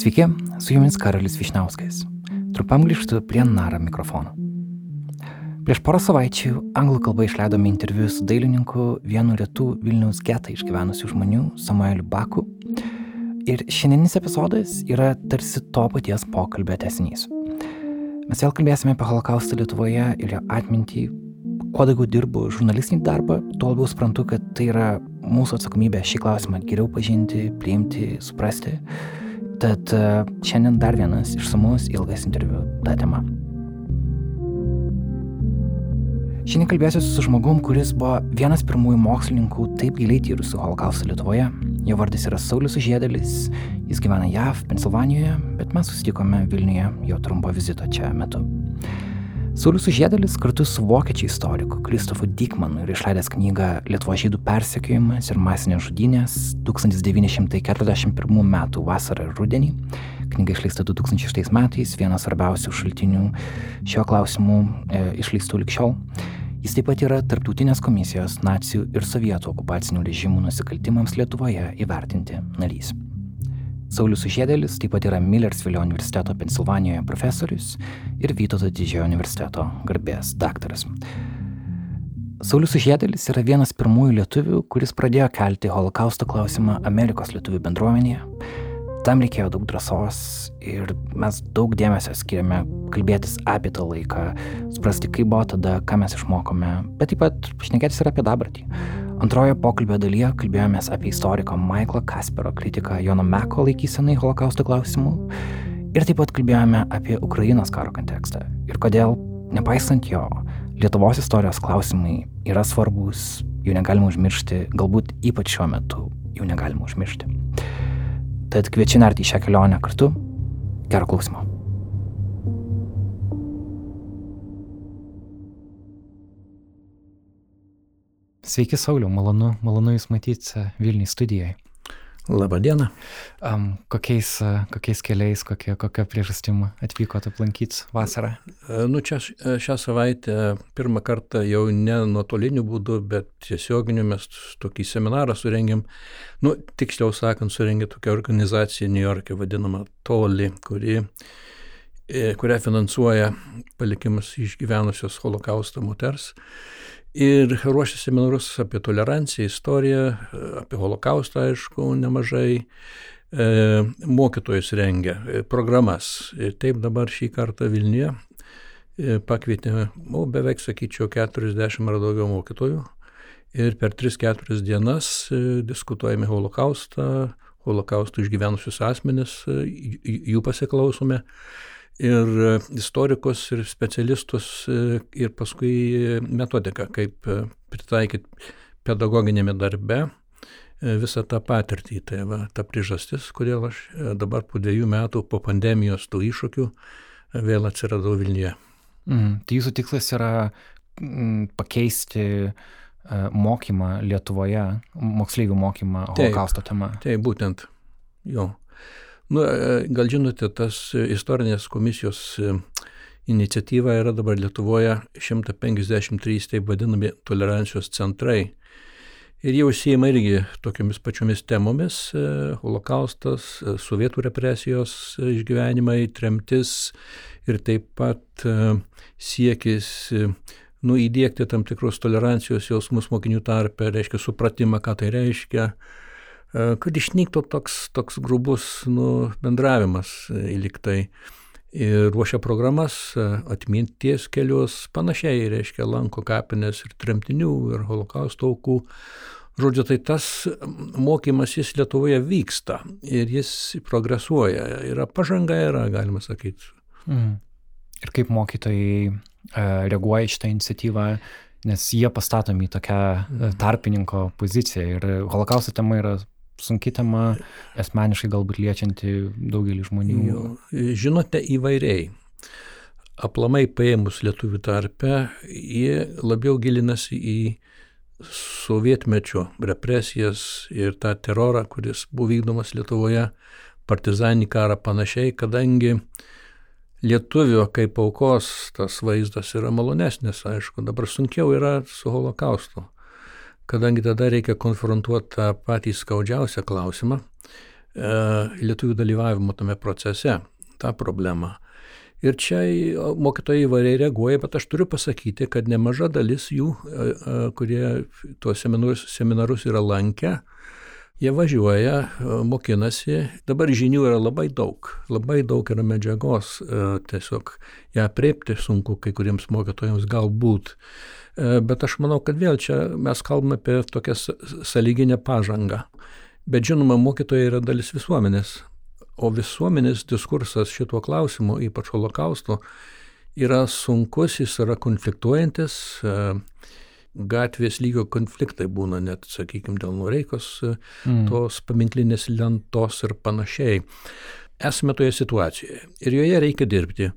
Sveiki, su jumis Karolis Višnauskas. Trumpam grįžtu prie Nara mikrofono. Prieš porą savaičių anglų kalba išleidome interviu su dailininku vienu retų Vilniaus getą išgyvenusių žmonių Samueliu Baku. Ir šiandienis epizodas yra tarsi to paties pokalbio tesinys. Mes vėl kalbėsime apie holokaustą Lietuvoje ir jo atmintį. Kuo daugiau dirbu žurnalistinį darbą, tuo labiau suprantu, kad tai yra mūsų atsakomybė šį klausimą geriau pažinti, priimti, suprasti. Tad e, šiandien dar vienas išsamus ilgas interviu tą temą. Šiandien kalbėsiu su žmogum, kuris buvo vienas pirmųjų mokslininkų taip giliai tyrusių holokaustą Lietuvoje. Jo vardas yra Saulis Užėdelis, jis gyvena JAV, Pensilvanijoje, bet mes susitikome Vilniuje jo trumpo vizito čia metu. Saulis Užėdelis kartu su vokiečių istoriku Kristofu Dikmanu ir išleidęs knygą Lietuvo žydų persekiojimas ir masinės žudynės 1941 m. vasarą ir rudenį. Knyga išleista 2006 metais, vienas svarbiausių šaltinių šio klausimu e, išleistų likščiol. Jis taip pat yra Tarptautinės komisijos nacijų ir sovietų okupacinių režimų nusikaltimams Lietuvoje įvertinti narys. Saulis Užėdelis taip pat yra Millersville universiteto Pensilvanijoje profesorius ir Vytauto didžiojo universiteto garbės daktaras. Saulis Užėdelis yra vienas pirmųjų lietuvių, kuris pradėjo kelti holokausto klausimą Amerikos lietuvių bendruomenėje Tam reikėjo daug drąsos ir mes daug dėmesio skiriame kalbėtis apie tą laiką, suprasti, kaip buvo tada, ką mes išmokome, bet taip pat šnekėtis ir apie dabartį. Antrojo pokalbio dalyje kalbėjomės apie istoriko Michaelo Kaspero kritiką Jono Meko laikysenai holokausto klausimų ir taip pat kalbėjome apie Ukrainos karo kontekstą ir kodėl, nepaisant jo, Lietuvos istorijos klausimai yra svarbus, jų negalima užmiršti, galbūt ypač šiuo metu jų negalima užmiršti. Tad kviečiu nerti į šią kelionę kartu. Gero klausimo. Sveiki, Sauliu, malonu, malonu Jūs matyti Vilniui studijoje. Labadiena. Um, kokiais, kokiais keliais, kokia, kokia priežastim atvykote aplankyti vasarą? E, nu, čia šią savaitę pirmą kartą jau ne nuotoliniu būdu, bet tiesioginiu mes tokį seminarą surengėm. Nu, tiksliau sakant, surengė tokia organizacija New York'e vadinama Toli, kuri e, kurią finansuoja palikimus išgyvenusios holokaustą moters ir ruošia seminarus apie toleranciją, istoriją, apie holokaustą, aišku, nemažai. E, mokytojus rengia e, programas. Ir taip dabar šį kartą Vilniuje e, pakvietė, nu, beveik sakyčiau, 40 ar daugiau mokytojų. Ir per 3-4 dienas e, diskutuojame holokaustą, holokaustų išgyvenusius asmenis, e, jų pasiklausome ir e, istorikus, ir specialistus, e, ir paskui metodiką, kaip e, pritaikyti pedagoginėme darbe visą tą patirtį. Tai va, ta priežastis, kodėl aš dabar po dviejų metų po pandemijos tų iššūkių vėl atsiradau Vilniuje. Mm, tai jūsų tikslas yra mm, pakeisti mokymą Lietuvoje, moksleivių mokymą holokausto tema. Taip, būtent. Jo. Nu, e, gal žinote, tas istorinės komisijos e, iniciatyva yra dabar Lietuvoje 153 taip vadinami tolerancijos centrai. Ir jie užsieima irgi tokiamis pačiomis temomis e, - holokaustas, sovietų represijos išgyvenimai, tremtis ir taip pat siekis nu, įdėkti tam tikrus tolerancijos jausmus mokinių tarpe, reiškia supratimą, ką tai reiškia kad išnyktų toks, toks grubus nu, bendravimas e, įliktai. Ir ruošia programas, e, atminties kelius, panašiai, reiškia, lanko kapinės ir tremtinių, ir holokausto aukų. Žodžiu, tai tas mokymas jis Lietuvoje vyksta ir jis progresuoja. Yra pažanga, yra, galima sakyti. Mm. Ir kaip mokytojai reaguoja į šitą iniciatyvą, nes jie pastatomi į tokią mhm. tarpininko poziciją ir holokausto tema yra sunki tema, asmeniškai galbūt liečianti daugelį žmonių. Jo, žinote, įvairiai. Aplamai paėmus lietuvių tarpe, jie labiau gilinasi į sovietmečio represijas ir tą terorą, kuris buvo vykdomas Lietuvoje, partizanį karą panašiai, kadangi lietuvio kaip aukos tas vaizdas yra malonesnis, aišku, dabar sunkiau yra su holokaustu kadangi tada reikia konfrontuoti tą patį skaudžiausią klausimą, lietuvių dalyvavimo tame procese, tą problemą. Ir čia mokytojai įvairiai reaguoja, bet aš turiu pasakyti, kad nemaža dalis jų, kurie tuos seminarus, seminarus yra lankę, Jie važiuoja, e, mokinasi, dabar žinių yra labai daug, labai daug yra medžiagos, e, tiesiog ją priepti sunku kai kuriems mokytojams galbūt, e, bet aš manau, kad vėl čia mes kalbame apie tokią sąlyginę pažangą. Bet žinoma, mokytojai yra dalis visuomenės, o visuomenės diskursas šituo klausimu, ypač holokausto, yra sunkus, jis yra konfliktuojantis gatvės lygio konfliktai būna net, sakykime, dėl Noreikos mm. tos paminklinės lentos ir panašiai. Esame toje situacijoje ir joje reikia dirbti.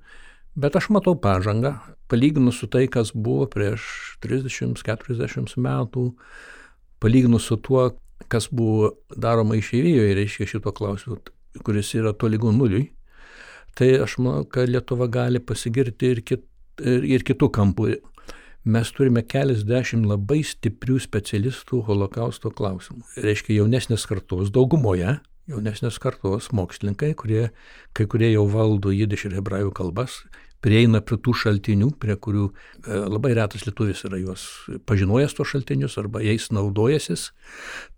Bet aš matau pažangą, palyginus su tai, kas buvo prieš 30-40 metų, palyginus su tuo, kas buvo daroma išeivijoje, reiškia šito klausimu, kuris yra tolygų nuliui, tai aš manau, kad Lietuva gali pasigirti ir, kit, ir, ir kitų kampų mes turime keliasdešimt labai stiprių specialistų holokausto klausimų. Reiškia jaunesnės kartos daugumoje, jaunesnės kartos mokslininkai, kurie, kai kurie jau valdo jidiš ir hebrajų kalbas, prieina prie tų šaltinių, prie kurių e, labai retas lietuvis yra juos pažinojęs tos šaltinius arba jais naudojasis.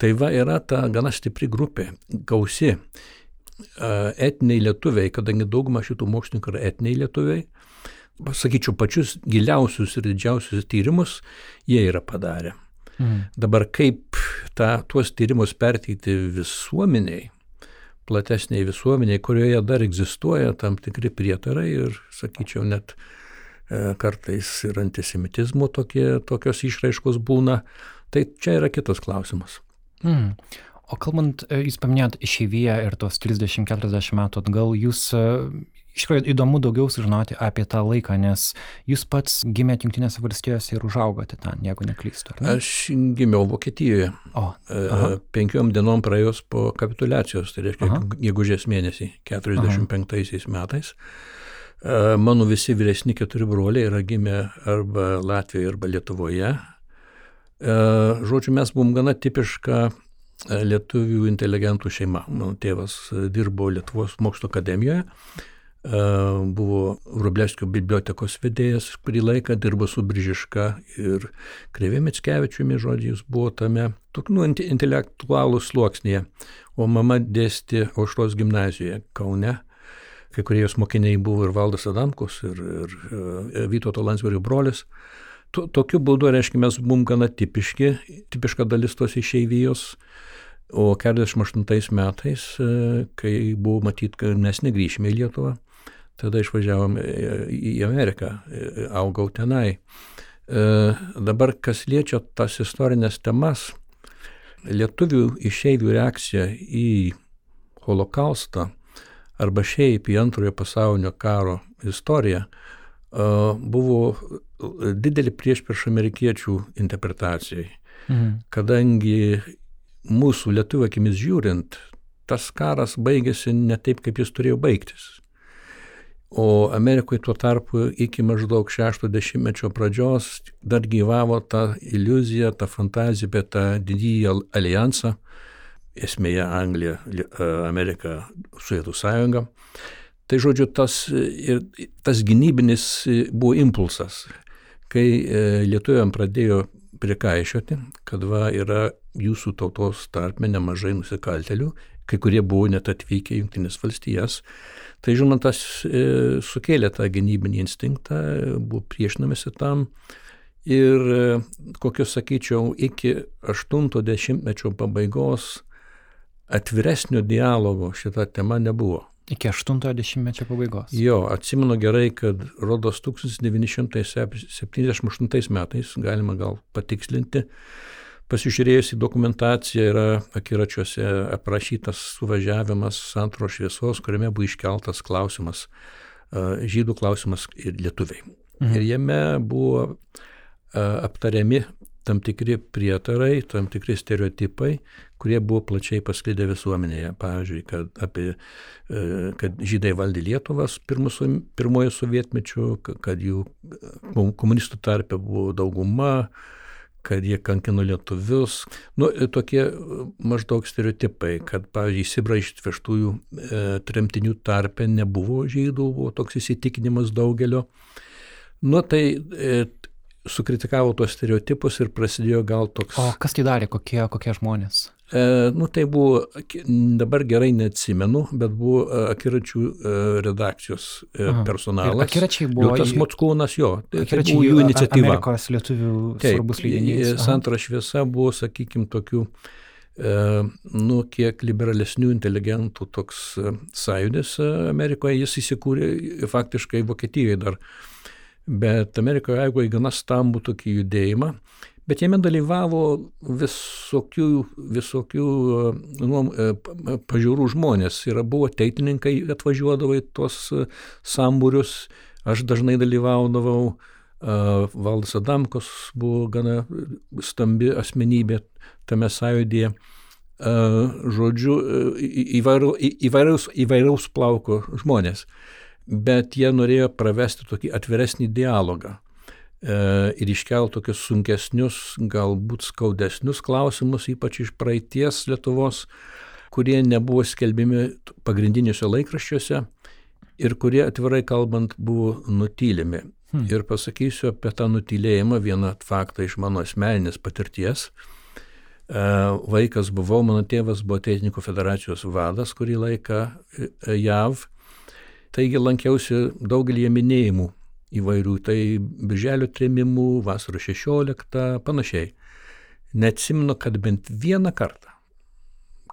Tai va yra ta gana stipri grupė, gausi e, etiniai lietuviai, kadangi dauguma šitų mokslininkų yra etiniai lietuviai, sakyčiau, pačius giliausius ir didžiausius tyrimus jie yra padarę. Mhm. Dabar kaip tą, tuos tyrimus perteikti visuomeniai, platesniai visuomeniai, kurioje dar egzistuoja tam tikri prietarai ir, sakyčiau, net e, kartais ir antisemitizmo tokie, tokios išraiškos būna, tai čia yra kitas klausimas. Mm. O kalbant, e, jūs paminėjot išeiviją ir tos 30-40 metų atgal, jūs e, Iš tikrųjų įdomu daugiau sužinoti apie tą laiką, nes jūs pats gimėte Junktinėse valstijose ir užaugote ten, jeigu neklystu. Ne? Aš gimiau Vokietijoje. O, e, aha. penkiom dienom praėjus po kapitulacijos, tai reiškia gegužės mėnesį, 45 aha. metais. E, mano visi vyresni keturi broliai yra gimę arba Latvijoje, arba Lietuvoje. E, žodžiu, mes buvom gana tipiška lietuvių inteligentų šeima. Mano tėvas dirbo Lietuvos mokslo akademijoje buvo Rublevskio bibliotekos vedėjas, kurį laiką dirbo su Bržiška ir Krevė Mitskevičiumi, žodžiu, jis buvo tame, tok, nu, intelektualų sluoksnėje, o mama dėstė Aušros gimnazijoje Kaune. Kai kurie jos mokiniai buvo ir Valdas Adamkus, ir, ir, ir Vytauto Landsbergio brolis. Tokiu būdu, reiškia, mes buvom gana tipiški, tipiška dalis tos išeivijos. O 48 metais, kai buvo matyt, kad mes negrįšime į Lietuvą, Tada išvažiavom į Ameriką, augau tenai. E, dabar, kas liečia tas istorinės temas, lietuvių išeivių reakcija į holokaustą arba šiaip į antrojo pasaulinio karo istoriją e, buvo didelį prieš prieš amerikiečių interpretacijai. Mhm. Kadangi mūsų lietuvių akimis žiūrint, tas karas baigėsi ne taip, kaip jis turėjo baigtis. O Amerikoje tuo tarpu iki maždaug 60-mečio pradžios dar gyvavo ta iliuzija, ta fantazija apie tą didįjį alijansą, esmėje Anglija, Amerika, Sovietų sąjunga. Tai žodžiu, tas, ir, tas gynybinis buvo impulsas, kai e, lietuviam pradėjo prikaišioti, kad va yra jūsų tautos tarpme nemažai nusikaltelių, kai kurie buvo net atvykę į Junktinės valstijas Tai žinoma, tas e, sukėlė tą gynybinį instinktą, buvo priešinamasi tam. Ir e, kokius sakyčiau, iki 80-mečio pabaigos atviresnio dialogo šitą temą nebuvo. Iki 80-mečio pabaigos. Jo, atsimenu gerai, kad rodos 1978 metais, galima gal patikslinti, Pasižiūrėjus į dokumentaciją yra akiračiuose aprašytas suvažiavimas antro šviesos, kuriame buvo iškeltas klausimas, žydų klausimas ir lietuviai. Mhm. Ir jame buvo aptariami tam tikri prietarai, tam tikri stereotipai, kurie buvo plačiai pasklidę visuomenėje. Pavyzdžiui, kad, apie, kad žydai valdė Lietuvas pirmojo sovietmečiu, kad jų komunistų tarpe buvo dauguma, kad jie kankino lietuvius. Nu, tokie maždaug stereotipai, kad, pavyzdžiui, Sibra išvežtųjų e, tremtinių tarpe nebuvo žydų, buvo toks įsitikinimas daugelio. Nu, tai e, sukritikavo tuos stereotipus ir prasidėjo gal toks... O kas tai darė, kokie, kokie žmonės? E, nu, tai buvo, dabar gerai neatsimenu, bet buvo e, akiračių e, redakcijos e, personalas. Ir akiračiai buvo. Tas Mockūnas jo. Tai, tai buvo jų iniciatyva. Amerikos lietuvių Taip, svarbus leidinys. Santra šviesa buvo, sakykime, tokių, e, nu, kiek liberalesnių inteligentų toks e, sąjūdis Amerikoje. Jis įsikūrė faktiškai Vokietijoje dar. Bet Amerikoje, jeigu į gana stambų tokį judėjimą, bet jame dalyvavo visokių, visokių nu, pažiūrų žmonės. Ir buvo teitininkai, atvažiuodavo į tuos e, sambūrius, aš dažnai dalyvaudavau. Valdas Adamkos buvo gana stambi asmenybė tame sąjūdėje. Žodžiu, įvairiaus, įvairiaus plauko žmonės. Bet jie norėjo pravesti tokį atviresnį dialogą ir iškelt tokius sunkesnius, galbūt skaudesnius klausimus, ypač iš praeities Lietuvos, kurie nebuvo skelbimi pagrindiniuose laikraščiuose ir kurie atvirai kalbant buvo nutylimi. Hmm. Ir pasakysiu apie tą nutylėjimą vieną faktą iš mano asmeninės patirties. E, vaikas buvau, mano tėvas buvo Teisininkų federacijos vadas kurį laiką e, JAV. Taigi lankiausi daugelį minėjimų įvairių, tai birželio trėmimų, vasaro 16, panašiai. Neatsimenu, kad bent vieną kartą,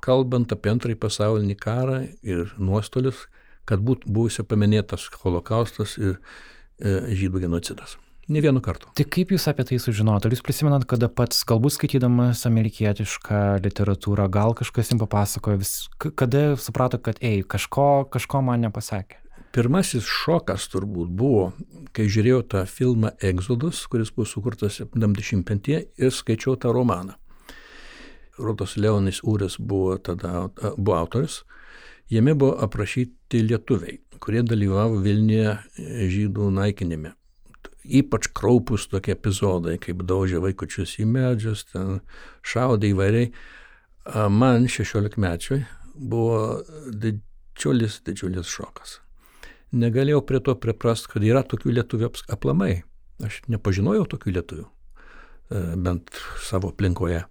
kalbant apie antrąjį pasaulinį karą ir nuostolius, kad būtų buvusio paminėtas holokaustas ir e, žydų genocidas. Ne vienu kartu. Tai kaip jūs apie tai sužinojote? Ar jūs prisimenat, kada pats, galbūt skaitydamas amerikietišką literatūrą, gal kažkas jums papasakojo, vis, kada suprato, kad, ei, kažko, kažko man nepasakė? Pirmasis šokas turbūt buvo, kai žiūrėjau tą filmą Exodus, kuris buvo sukurtas 70-metyje ir skaičiau tą romaną. Rodos Leonis Ūris buvo tada buvo autorius. Jame buvo aprašyti lietuviai, kurie dalyvavo Vilniuje žydų naikinime. Ypač kraupus tokie epizodai, kaip daužė vaikučius į medžius, ten šaudė įvairiai. Man 16 mečiui buvo didžiulis, didžiulis šokas negalėjau prie to priprast, kad yra tokių lietuvių aplamai. Aš nepažinojau tokių lietuvių, e, bent savo aplinkoje.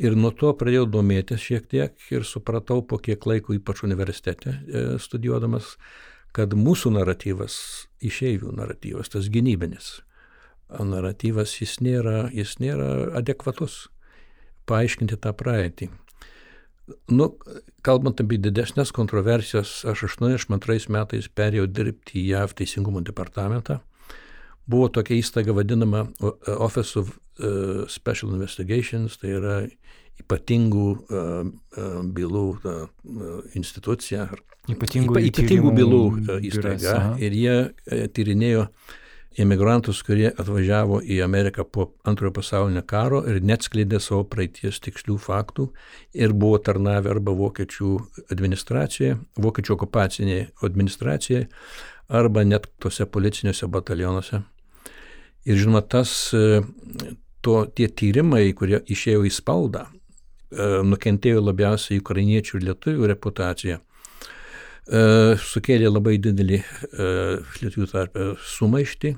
Ir nuo to pradėjau domėtis šiek tiek ir supratau po kiek laiko, ypač universitete e, studijuodamas, kad mūsų naratyvas, išeivių naratyvas, tas gynybinis naratyvas, jis nėra, jis nėra adekvatus paaiškinti tą praeitį. Nu, kalbant apie didesnės kontroversijas, aš 82 metais perėjau dirbti į JAV teisingumo departamentą. Buvo tokia įstaiga vadinama Office of uh, Special Investigations, tai yra ypatingų uh, bylų institucija. Ypatingų, ypa, ypatingų bylų įstaiga. Ir jie tyrinėjo uh, imigrantus, kurie atvažiavo į Ameriką po antrojo pasaulinio karo ir neatskleidė savo praeities tikslių faktų ir buvo tarnavę arba vokiečių administracijoje, vokiečių okupacinėje administracijoje, arba net tose policiniuose batalionuose. Ir žinoma, tas, e, to, tie tyrimai, kurie išėjo į spaudą, e, nukentėjo labiausiai ukrainiečių ir lietuvių reputacija sukėlė labai didelį e, lietuvių tarpę sumaištį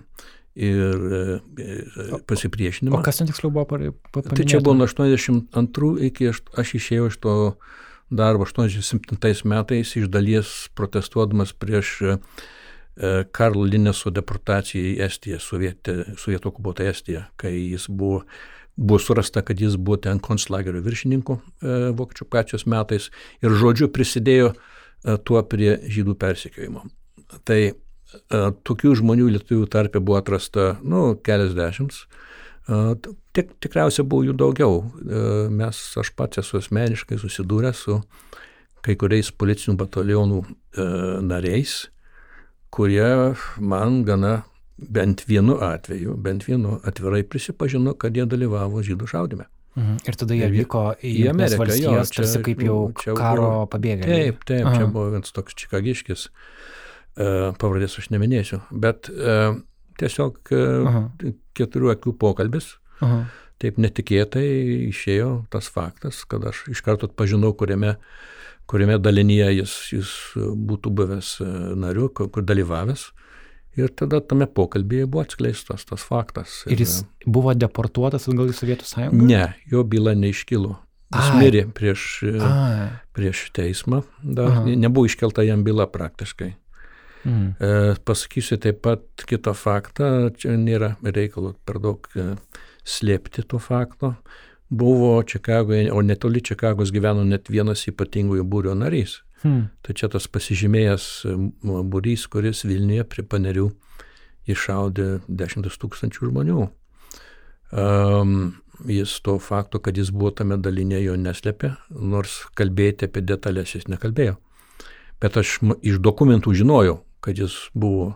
ir e, pasipriešinimą. O kas ten tiksliau buvo paminėta? Tai čia buvo nuo 82 iki aš, aš išėjau iš to darbo 87 metais iš dalies protestuodamas prieš Karlo Lineso deportaciją į Estiją, sovietų okupuotą Estiją, kai jis buvo buvo surasta, kad jis buvo ten konslagerio viršininku e, vokiečių pačios metais ir žodžiu prisidėjo e, E, tuo prie žydų persekiojimo. Tai e, tokių žmonių lietuvių tarpe buvo atrasta, nu, keliasdešimt. E, tik, tikriausiai buvo jų daugiau. Mes, aš pats esu asmeniškai susidūręs su kai kuriais policinių batalionų nariais, kurie man gana bent vienu atveju, bent vienu atvirai prisipažino, kad jie dalyvavo žydų šaudime. Mhm. Ir tada jie vyko į, į Ameriką, valstijas, jo, čia, tarsi kaip jau čia karo pabėgėliai. Taip, taip, Aha. čia buvo vienas toks čikagiškis, uh, pavardės aš neminėsiu, bet uh, tiesiog uh, keturių akių pokalbis. Aha. taip netikėtai išėjo tas faktas, kad aš iš karto atpažinau, kuriame, kuriame dalinyje jis, jis būtų buvęs e, nariu, kur dalyvavęs. Ir tada tame pokalbėje buvo atskleistas tas faktas. Ir jis buvo deportuotas atgal į Sovietų sąjungą? Ne, jo byla neiškilo. Jis Ai. mirė prieš, e, Ai. prieš teismą, dar Aha. nebuvo iškelta jam byla praktiškai. Mm. E, pasakysiu taip pat kitą faktą, čia nėra reikalo per daug e, slėpti to fakto. Buvo Čikagoje, o netoli Čikagos gyveno net vienas ypatingųjų būrio narys. Hmm. Tai čia tas pasižymėjęs būrys, kuris Vilniuje prie panerių iššaudė dešimtis tūkstančių žmonių. Um, jis to fakto, kad jis buvo tame dalinė, jo neslėpė, nors kalbėti apie detalės jis nekalbėjo. Bet aš iš dokumentų žinojau, kad jis buvo,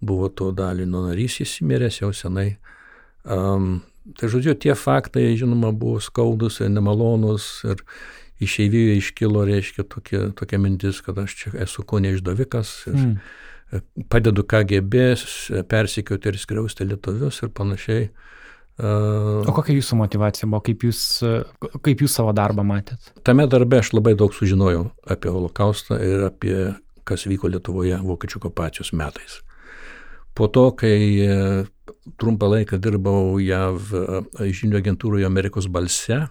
buvo to dalino narys, jis įmiręs jau senai. Um, tai žodžiu, tie faktai, žinoma, buvo skaudus ir nemalonus ir išeivijoje iškilo, reiškia, tokia, tokia mintis, kad aš čia esu ko neišdavikas. Mm. Padedu KGB persikioti ir skriausti lietuvius ir panašiai. O kokia jūsų motivacija buvo, kaip jūs, kaip jūs savo darbą matėt? Tame darbe aš labai daug sužinojau apie holokaustą ir apie kas vyko Lietuvoje vokiečių okupacijos metais. Po to, kai e, trumpą laiką dirbau JAV e, žinių agentūroje Amerikos balse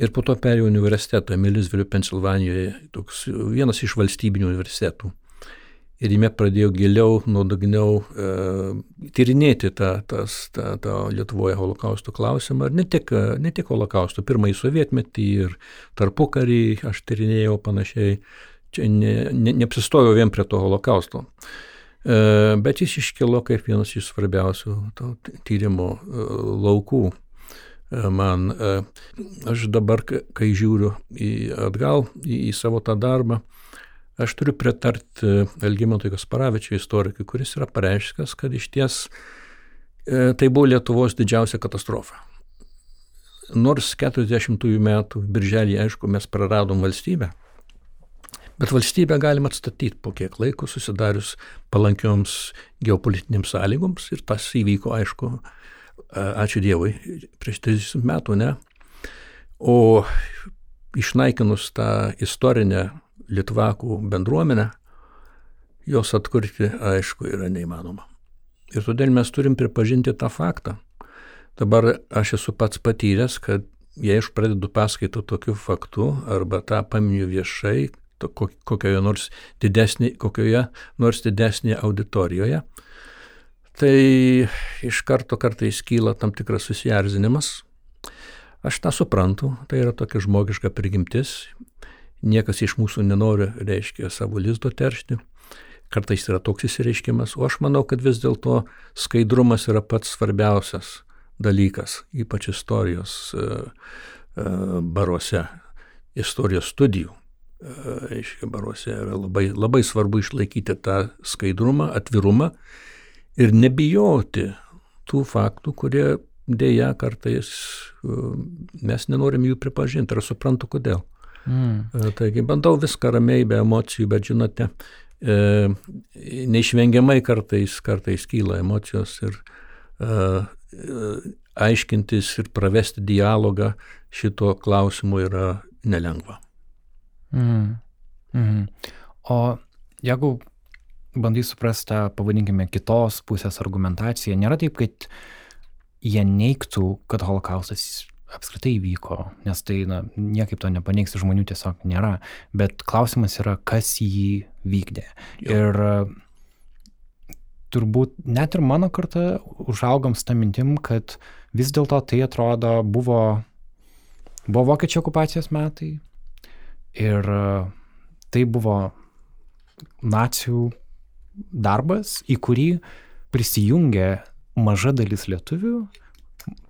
ir po to perėjau universitetą Milisvilių, Pensilvanijoje, toks vienas iš valstybinių universitetų ir jame pradėjau giliau, nuodugniau e, tyrinėti tą, tas, tą, tą Lietuvoje holokausto klausimą. Ir ne tik, ne tik holokausto, pirmąjį sovietmetį ir tarpukarį aš tyrinėjau panašiai. Čia ne, ne, neapsistojau vien prie to holokausto. E, bet jis iškilo kaip vienas iš svarbiausių to tyrimo e, laukų. Man, e, aš dabar, kai žiūriu į, atgal į, į savo tą darbą, Aš turiu pritarti Elgimantui Kasparavičiui, istorikui, kuris yra pareiškęs, kad iš ties e, tai buvo Lietuvos didžiausia katastrofa. Nors 40-ųjų metų birželį, aišku, mes praradom valstybę, bet valstybę galima atstatyti po kiek laiko susidarius palankioms geopolitinėms sąlygoms ir tas įvyko, aišku, ačiū Dievui, prieš 30 metų, ne? O išnaikinus tą istorinę Litvakų bendruomenę, jos atkurti, aišku, yra neįmanoma. Ir todėl mes turim pripažinti tą faktą. Dabar aš esu pats patyręs, kad jei aš pradedu paskaitą tokiu faktu arba tą paminiu viešai, kokioje nors didesnė, kokioje nors didesnėje auditorijoje, tai iš karto kartais kyla tam tikras susierzinimas. Aš tą suprantu, tai yra tokia žmogiška prigimtis niekas iš mūsų nenori, reiškia, savo lizdo teršti. Kartais yra toks įsireiškimas, o aš manau, kad vis dėlto skaidrumas yra pats svarbiausias dalykas, ypač istorijos e, e, baruose, istorijos studijų. E, reiškia, baruose yra labai, labai svarbu išlaikyti tą skaidrumą, atvirumą ir nebijoti tų faktų, kurie dėja kartais mes nenorim jų pripažinti ir suprantu kodėl. Mm. Taigi bandau viską ramiai, be emocijų, bet žinote, e, neišvengiamai kartais, kartais kyla emocijos ir e, aiškintis ir pravesti dialogą šito klausimu yra nelengva. Mm. Mm. O jeigu bandai suprasti tą, pavadinkime, kitos pusės argumentaciją, nėra taip, kad jie neiktų, kad holokaustas apskritai įvyko, nes tai na, niekaip to nepaneigs, žmonių tiesiog nėra, bet klausimas yra, kas jį vykdė. Jo. Ir turbūt net ir mano kartą užaugam su tą mintim, kad vis dėlto tai atrodo buvo, buvo vokiečių okupacijos metai ir tai buvo nacijų darbas, į kurį prisijungė maža dalis lietuvių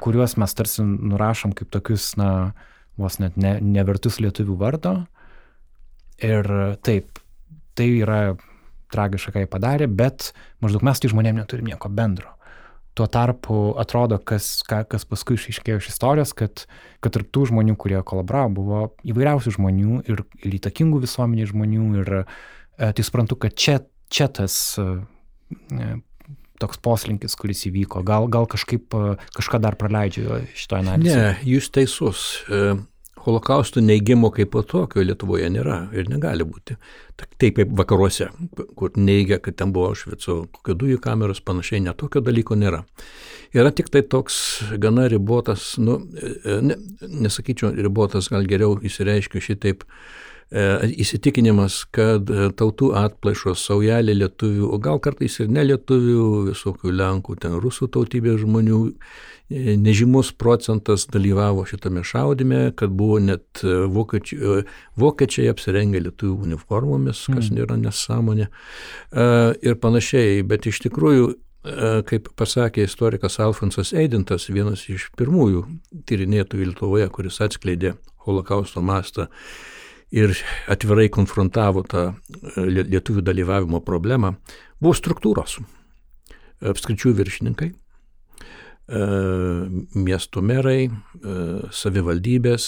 kuriuos mes tarsi nurašom kaip tokius, na, vos net ne, nevertus lietuvių vardo. Ir taip, tai yra tragiška, ką jie padarė, bet maždaug mes tai žmonėm neturim nieko bendro. Tuo tarpu atrodo, kas, ką, kas paskui išaiškėjo iš istorijos, kad, kad tarp tų žmonių, kurie kolaboravo, buvo įvairiausių žmonių ir, ir įtakingų visuomeniai žmonių. Ir e, tai suprantu, kad čia, čia tas, e, toks poslinkis, kuris įvyko? Gal, gal kažkaip kažką dar praleidžiu šitoje analizėje? Ne, jūs teisus. E, holokausto neigimo kaip po tokio Lietuvoje nėra ir negali būti. Taip kaip vakaruose, kur neigia, kad ten buvo Aušvico kokio dujų kameros, panašiai, netokio dalyko nėra. Yra tik tai toks gana ribotas, nu, e, ne, nesakyčiau ribotas, gal geriau įsireiškiu šitaip, e, įsitikinimas, kad e, tautų atplaišos saujelė lietuvių, o gal kartais ir nelietuvių, visokių lenkų, ten rusų tautybės žmonių nežymus procentas dalyvavo šitame šaudime, kad buvo net e, vokiečiai, e, vokiečiai apsirengę lietuvių uniformomis, kas mm. nėra nesąmonė e, ir panašiai, bet iš tikrųjų kaip pasakė istorikas Alfonsas Eidintas, vienas iš pirmųjų tyrinėtojų Lietuvoje, kuris atskleidė holokausto mastą ir atvirai konfrontavo tą lietuvių dalyvavimo problemą, buvo struktūros. Apskričių viršininkai, E, miestų merai, e, savivaldybės,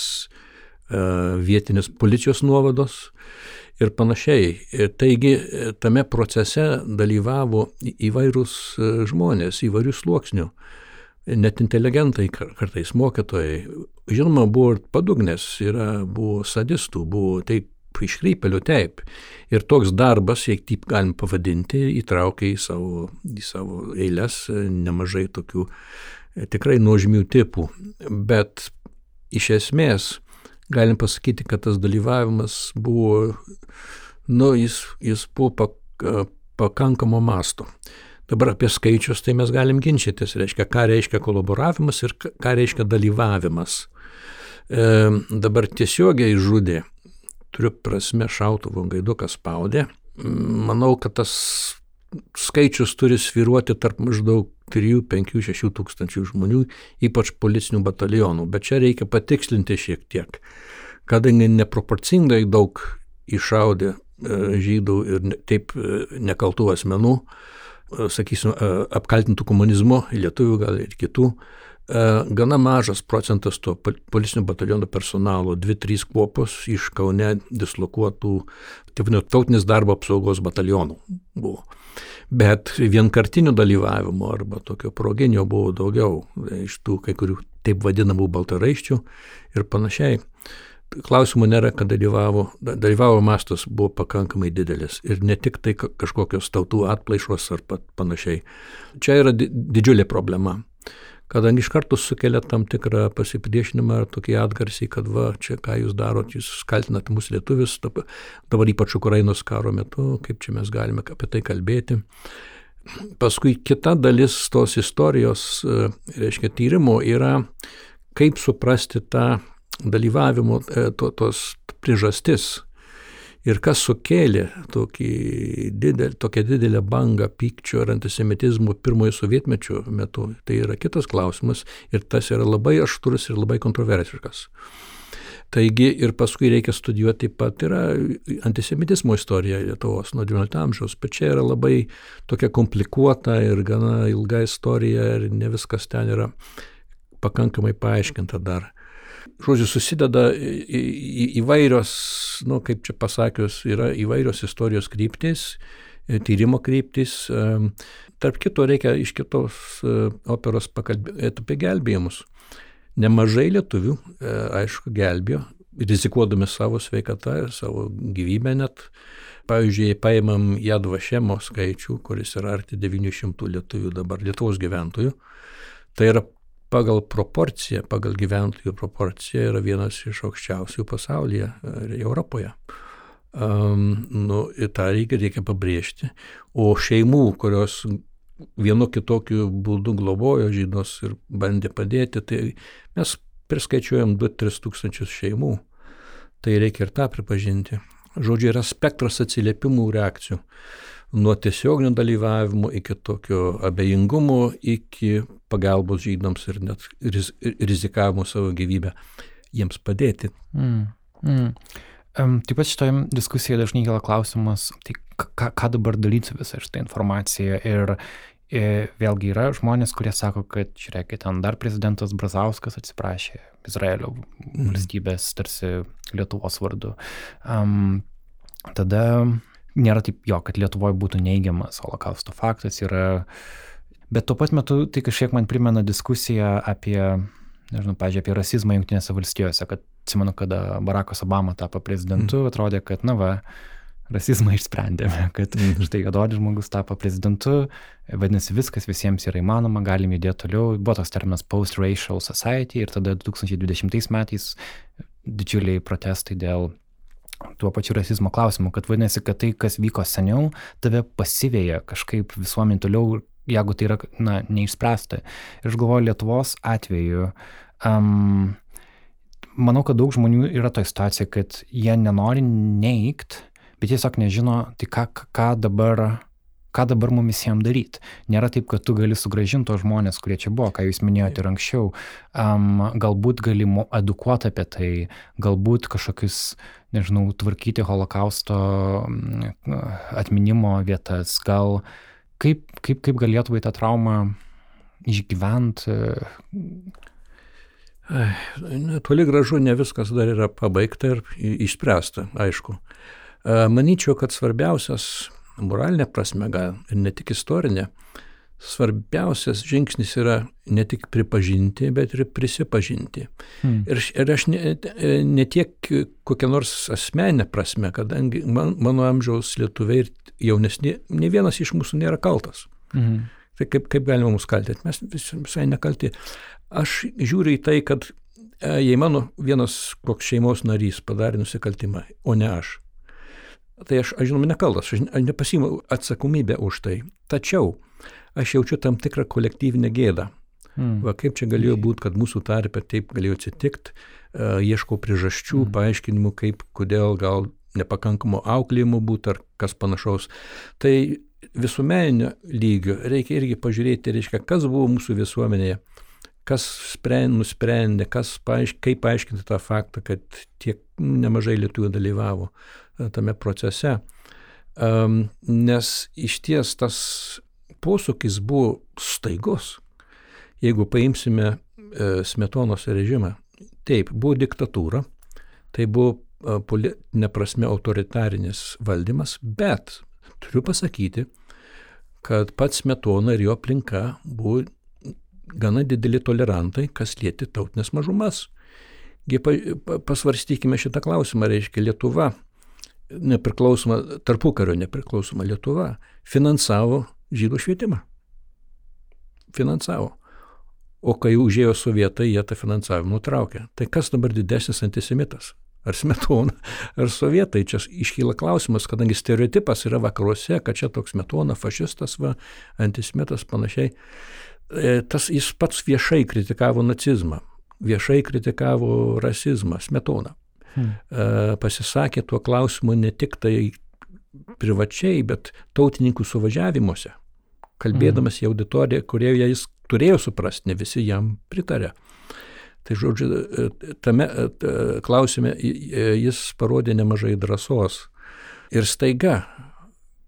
e, vietinės policijos nuovados ir panašiai. Taigi tame procese dalyvavo įvairūs žmonės, įvairių sluoksnių, net inteligentai, kartais mokytojai. Žinoma, buvo ir padugnės, yra, buvo sadistų, buvo taip iškreipelių taip. Ir toks darbas, jei taip galim pavadinti, įtraukia į savo, į savo eilės nemažai tokių tikrai nuožmių tipų, bet iš esmės galim pasakyti, kad tas dalyvavimas buvo, nu, jis, jis buvo pak, pakankamo masto. Dabar apie skaičius tai mes galim ginčytis, reiškia, ką reiškia kolaboravimas ir ką reiškia dalyvavimas. E, dabar tiesiogiai žudė, turiu prasme šautuvo gaidukas spaudė. Manau, kad tas skaičius turi sviruoti tarp maždaug 3, 5, 6 tūkstančių žmonių, ypač policinių batalionų. Bet čia reikia patikslinti šiek tiek, kadangi neproporcingai daug iššaudė e, žydų ir taip e, nekaltų asmenų, sakysim, apkaltintų komunizmu, lietuvių gal ir kitų, gana mažas procentas to policinių batalionų personalo, 2-3 kuopos iš Kaune dislokuotų tautinės darbo apsaugos batalionų buvo. Bet vienkartinių dalyvavimo arba tokio proginio buvo daugiau iš tų kai kurių taip vadinamų baltaraiščių ir panašiai. Klausimų nėra, kad dalyvavo, dalyvavo mastas buvo pakankamai didelis ir ne tik tai kažkokios tautų atplaišos ar panašiai. Čia yra didžiulė problema kadangi iš karto sukelia tam tikrą pasipriešinimą ar tokį atgarsį, kad va, čia ką jūs darot, jūs kaltinat mus lietuvis, dabar ypač Ukrainos karo metu, kaip čia mes galime apie tai kalbėti. Paskui kita dalis tos istorijos, e, reiškia, tyrimo yra, kaip suprasti tą dalyvavimo, e, to, tos priežastis Ir kas sukėlė didelį, tokią didelę bangą pykčio ir antisemitizmo pirmojo sovietmečio metu, tai yra kitas klausimas ir tas yra labai aštrus ir labai kontroversiškas. Taigi ir paskui reikia studijuoti taip pat yra antisemitizmo istorija Lietuvos nuo XIX amžiaus, bet čia yra labai tokia komplikuota ir gana ilga istorija ir ne viskas ten yra pakankamai paaiškinta dar žodžiu, susideda įvairios, nu, kaip čia pasakius, yra įvairios istorijos kryptis, e, tyrimo kryptis. E, tarp kito reikia iš kitos e, operos pakalbėti apie gelbėjimus. Nemažai lietuvių, aišku, gelbėjo, rizikuodami savo sveikatą ir savo gyvybę net. Pavyzdžiui, paimam Jadvašemo skaičių, kuris yra arti 900 lietuvių dabar, Lietuvos gyventojų. Tai yra pagal proporciją, pagal gyventojų proporciją yra vienas iš aukščiausių pasaulyje ir Europoje. Um, nu, tą reikia, reikia pabrėžti. O šeimų, kurios vienu kitokiu būdu globojo žydus ir bandė padėti, tai mes priskaičiuojam 2-3 tūkstančius šeimų. Tai reikia ir tą pripažinti. Žodžiu, yra spektras atsiliepimų reakcijų nuo tiesioginio dalyvavimo iki tokio abejingumo, iki pagalbos žydams ir net riz, rizikavimo savo gyvybę jiems padėti. Mm, mm. Um, taip pat šitoje diskusijoje dažnai kila klausimas, tai ką, ką dabar daryti su visą šitą informaciją. Ir, vėlgi yra žmonės, kurie sako, kad, žiūrėkit, ten dar prezidentas Brazauskas atsiprašė Izraelio mm. valstybės, tarsi Lietuvos vardu. Um, tada nėra taip jo, kad Lietuvoje būtų neigiamas holokausto faktas, yra Bet tuo pat metu tai kažkiek man primena diskusiją apie, nežinau, pažiūrėjau, apie rasizmą Junktinėse valstijose, kad atsimenu, kada Barackas Obama tapo prezidentu, mm. atrodė, kad, na va, rasizmą išsprendėme, kad mm. štai juododis žmogus tapo prezidentu, vadinasi, viskas visiems yra įmanoma, galim judėti toliau. Buvo toks terminas post-racial society ir tada 2020 metais didžiuliai protestai dėl tuo pačiu rasizmo klausimu, kad vadinasi, kad tai, kas vyko seniau, tave pasivėja kažkaip visuomenį toliau, jeigu tai yra, na, neišspręsta. Ir aš galvoju, Lietuvos atveju, um, manau, kad daug žmonių yra toje situacijoje, kad jie nenori neigt, bet tiesiog nežino, tai ką, ką dabar ką dabar mums visiems daryti. Nėra taip, kad tu gali sugražinti tos žmonės, kurie čia buvo, ką jūs minėjote ir anksčiau. Um, galbūt gali edukuoti apie tai, galbūt kažkokius, nežinau, tvarkyti holokausto atminimo vietas, gal kaip, kaip, kaip galėtų tą traumą išgyventi. Toli gražu ne viskas dar yra pabaigta ir išspręsta, aišku. Manyčiau, kad svarbiausias moralinė prasme, gal ir ne tik istorinė, svarbiausias žingsnis yra ne tik pripažinti, bet ir prisipažinti. Hmm. Ir, ir aš ne, ne tiek kokią nors asmenę prasme, kadangi man, mano amžiaus lietuviai ir jaunesni, ne vienas iš mūsų nėra kaltas. Hmm. Tai kaip, kaip galima mus kaltinti? Mes vis, visai nekalti. Aš žiūriu į tai, kad e, jei mano vienas koks šeimos narys padarė nusikaltimą, o ne aš, tai aš, aš žinoma, nekaltas, aš nepasimu atsakomybę už tai. Tačiau aš jaučiu tam tikrą kolektyvinę gėdą. Hmm. Va kaip čia galėjo būti, kad mūsų tarpe taip galėjo atsitikti, uh, ieškau priežasčių, hmm. paaiškinimų, kaip, kodėl gal nepakankamo auklėjimo būtų ar kas panašaus. Tai visuomeninio lygio reikia irgi pažiūrėti, reiškia, kas buvo mūsų visuomenėje, kas sprend, nusprendė, kas paaišk, kaip paaiškinti tą faktą, kad tiek nemažai lietuvių dalyvavo tame procese. Nes iš ties tas posūkis buvo staigus. Jeigu paimsime e, Smetonos režimą, taip, buvo diktatūra, tai buvo e, politinė prasme autoritarinis valdymas, bet turiu pasakyti, kad pats Smetona ir jo aplinka buvo gana dideli tolerantai, kas lieti tautinės mažumas. Pasvarstykime šitą klausimą, reiškia Lietuva nepriklausoma, tarpukario nepriklausoma Lietuva finansavo žydų švietimą. Finansavo. O kai užėjo sovietai, jie tą finansavimą nutraukė. Tai kas dabar didesnis antisemitas? Ar smetona, ar sovietai? Čia iškyla klausimas, kadangi stereotipas yra vakaruose, kad čia toks metona, fašistas, va, antisemitas panašiai. E, tas jis pats viešai kritikavo nacizmą, viešai kritikavo rasizmą, smetoną hmm. pasisakė tuo klausimu ne tik tai privačiai, bet tautininkų suvažiavimuose, kalbėdamas hmm. į auditoriją, kurioje jis turėjo suprasti, ne visi jam pritarė. Tai žodžiu, tame klausime jis parodė nemažai drąsos. Ir staiga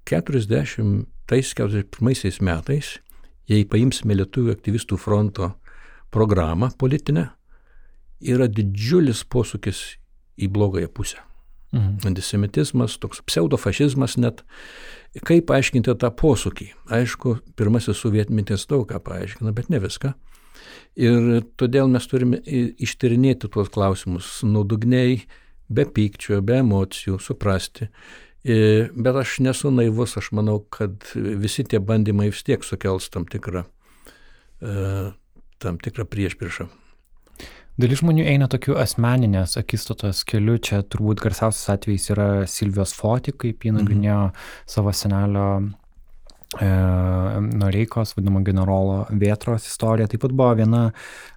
40-41 metais, jei paimsime Lietuvių aktyvistų fronto programą politinę, yra didžiulis posūkis į blogąją pusę. Mhm. Antisemitizmas, toks pseudofašizmas net. Kaip paaiškinti tą posūkį? Aišku, pirmasis sovietmetis daug ką paaiškina, bet ne viską. Ir todėl mes turime ištyrinėti tuos klausimus nuodugniai, be pykčio, be emocijų, suprasti. Bet aš nesu naivus, aš manau, kad visi tie bandymai vis tiek sukels tam tikrą, e, tam tikrą priešpriešą. Dalis žmonių eina tokiu asmeninės akistatos keliu. Čia turbūt garsiausias atvejis yra Silvijos Foti, kaip jį mhm. nagrinėjo -hmm. savo senelio e, Noreikos, vadinamo generolo Vietros istorija. Taip pat buvo viena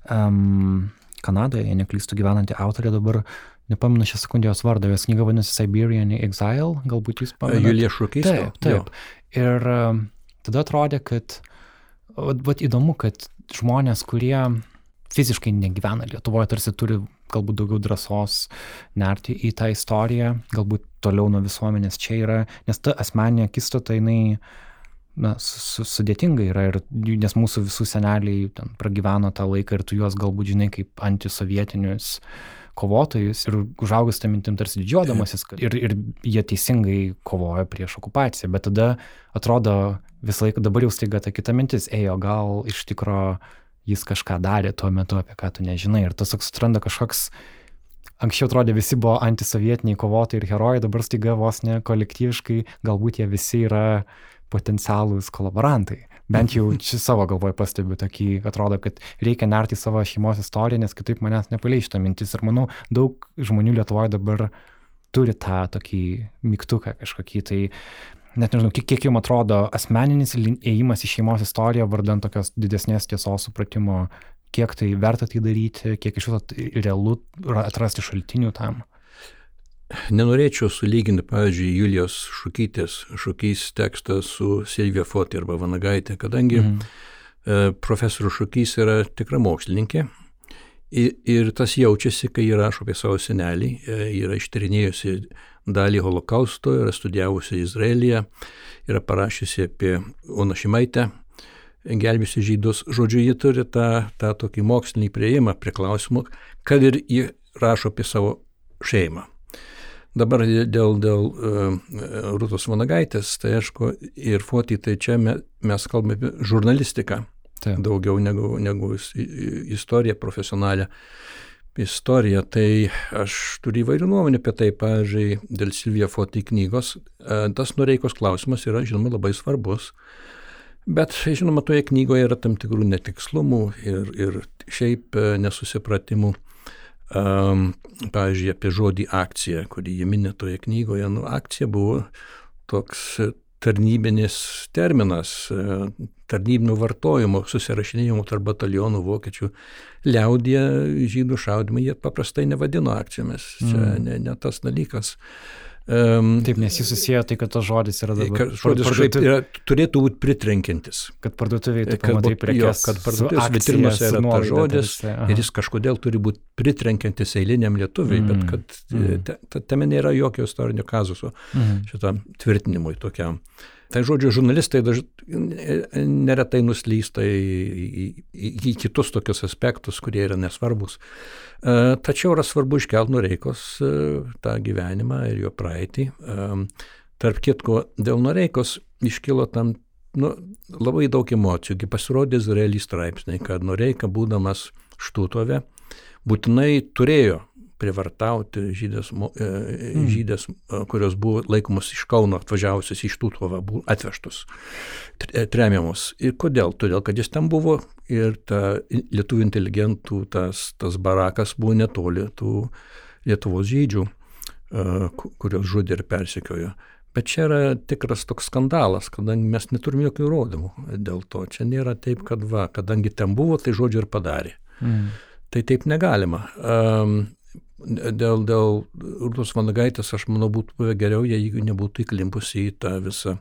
um, Kanadoje, jei neklystu, gyvenanti autorė dabar nepamenu šią sekundę jos vardą, jos knyga vadinasi Siberian Exile, galbūt jūs pamenate. Julija Šukys. Taip, taip. Jo. Ir um, tada atrodė, kad, vat įdomu, kad žmonės, kurie fiziškai negyvena Lietuvoje, tarsi turi galbūt daugiau drąsos nerti į tą istoriją, galbūt toliau nuo visuomenės čia yra, nes ta asmeninė akistata jinai na, su, sudėtinga yra, ir, nes mūsų visų seneliai ten pragyveno tą laiką ir tu juos galbūt žinai kaip antisovietinius kovotojus ir užaugus tą mintim tarsi didžiuodamasis ir, ir jie teisingai kovoja prieš okupaciją, bet tada atrodo visą laiką dabar jau staiga ta kita mintis, ėjo gal iš tikro jis kažką darė tuo metu, apie ką tu nežinai ir tas toks atranda kažkoks anksčiau atrodė visi buvo antisovietiniai kovotojai ir herojai, dabar staiga vos ne kolektyviškai, galbūt jie visi yra potencialūs kolaborantai. Bent jau čia savo galvoje pastebiu tokį, atrodo, kad reikia nerti savo šeimos istoriją, nes kitaip manęs nepaleis šitą mintis. Ir manau, daug žmonių Lietuvoje dabar turi tą tokį mygtuką kažkokį. Tai net nežinau, kiek, kiek jums atrodo asmeninis ėjimas į šeimos istoriją vardant tokios didesnės tiesos supratimo, kiek tai verta tai daryti, kiek iš viso realu atrasti šaltinių tam. Nenorėčiau sulyginti, pavyzdžiui, Julijos Šukytės, Šukys tekstą su Silvija Foti arba Vanagaitė, kadangi. E, profesorius Šukys yra tikra mokslininkė ir, ir tas jaučiasi, kai jį rašo apie savo senelį, e, yra ištyrinėjusi dalį holokausto, yra studijavusi Izraelyje, yra parašiusi apie Oną Šimaitę, gelbėsi žydus. Žodžiu, ji turi tą, tą tokį mokslinį prieimą prie klausimų, kad ir ji rašo apie savo šeimą. Dabar dėl, dėl uh, Rūtos Vanagaitės, tai aišku, ir Foti, tai čia me, mes kalbame apie žurnalistiką Taip. daugiau negu, negu istoriją profesionalią. Istoriją, tai aš turiu įvairių nuomonių apie tai, pavyzdžiui, dėl Silvija Foti knygos. Uh, tas nureikos klausimas yra, žinoma, labai svarbus. Bet, žinoma, toje knygoje yra tam tikrų netikslumų ir, ir šiaip e, nesusipratimų. Um, pavyzdžiui, apie žodį akcija, kurį jie minė toje knygoje. Nu, akcija buvo toks tarnybinis terminas, e, tarnybinių vartojimo, susirašinėjimo tarp batalionų vokiečių liaudė žydų šaudimai, jie paprastai nevadino akcijomis. Čia mm. ne, ne tas dalykas. Um, Taip, nes jis susiję tai, kad tas žodis yra dabar. Žodis parduotuvė... yra, turėtų būti pritrenkintis. Kad parduotuvėje tu pamatai prekes. Kad parduotuvės vitrinose yra tas žodis ir jis kažkodėl turi būti pritrenkintis eiliniam lietuviui, mm. bet kad mm. te, te, tame nėra jokio istorinio kazuso mm. šitam tvirtinimui tokiam. Tai žodžiu, žurnalistai daž... neretai nuslysta į, į, į, į kitus tokius aspektus, kurie yra nesvarbus. E, tačiau yra svarbu iškelti Noreikos e, tą gyvenimą ir jo praeitį. E, tarp kitko, dėl Noreikos iškilo tam nu, labai daug emocijų. Pasirodė Izraelį straipsniai, kad Noreika, būdamas Štutove, būtinai turėjo privartauti žydės, mm. žydės, kurios buvo laikomos iš Kauno atvažiavusios iš Tutovą, buvo atvežtos, tremiamos. Ir kodėl? Todėl, kad jis ten buvo ir ta lietuvių inteligentų tas, tas barakas buvo netoli tų Lietuvos žydžių, kurios žudė ir persikiojo. Bet čia yra tikras toks skandalas, kadangi mes neturime jokių įrodymų dėl to. Čia nėra taip, kad va, kadangi ten buvo, tai žodžiu ir padarė. Mm. Tai taip negalima. Um, dėl, dėl Rūtos Vanagaitės, aš manau, būtų buvę geriau, jeigu nebūtų įklimpusi į tą visą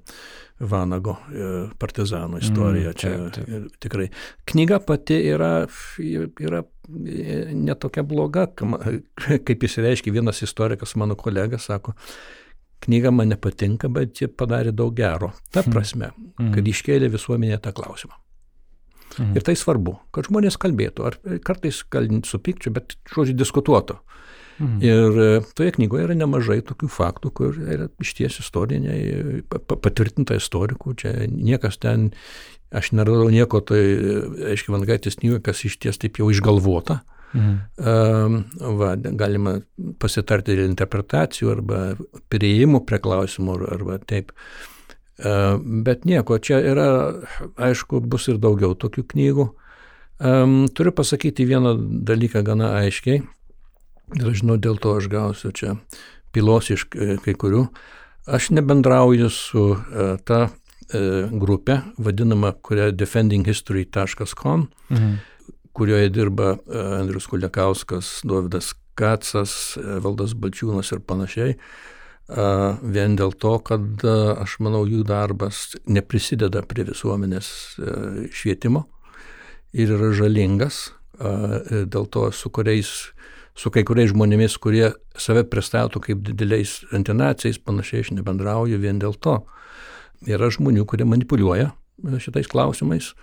Vanago e, partizanų istoriją. Mm, taip, taip. Čia tikrai. Knyga pati yra, yra netokia bloga, kaip jis reiškia, vienas istorikas, mano kolega, sako, knyga man nepatinka, bet ji padarė daug gero. Ta hmm. prasme, mm. kad iškėlė visuomenė tą klausimą. Mm. Ir tai svarbu, kad žmonės kalbėtų, ar kartais gal su pikčiu, bet žodžiu diskutuotų. Mhm. Ir e, toje knygoje yra nemažai tokių faktų, kur yra išties istoriniai, patvirtinta istorikų, čia niekas ten, aš neradau nieko, tai, aiškiai, Vangaitis knyga, kas išties taip jau išgalvota. Mhm. Um, va, galima pasitarti dėl interpretacijų arba prieimų prie klausimų arba taip. Uh, bet nieko, čia yra, aišku, bus ir daugiau tokių knygų. Um, turiu pasakyti vieną dalyką gana aiškiai. Ir žinau, dėl to aš gausiu čia pilos iš kai kurių. Aš nebendrauju su ta grupė, vadinama, kuria defendinghistory.com, mhm. kurioje dirba Andrius Kuliakauskas, Dovydas Kacas, Valdas Balčiūnas ir panašiai. Vien dėl to, kad aš manau, jų darbas neprisideda prie visuomenės švietimo ir yra žalingas, dėl to su kuriais su kai kuriais žmonėmis, kurie save pristato kaip dideliais antinacijais, panašiai aš nebendrauju vien dėl to. Yra žmonių, kurie manipuliuoja šitais klausimais.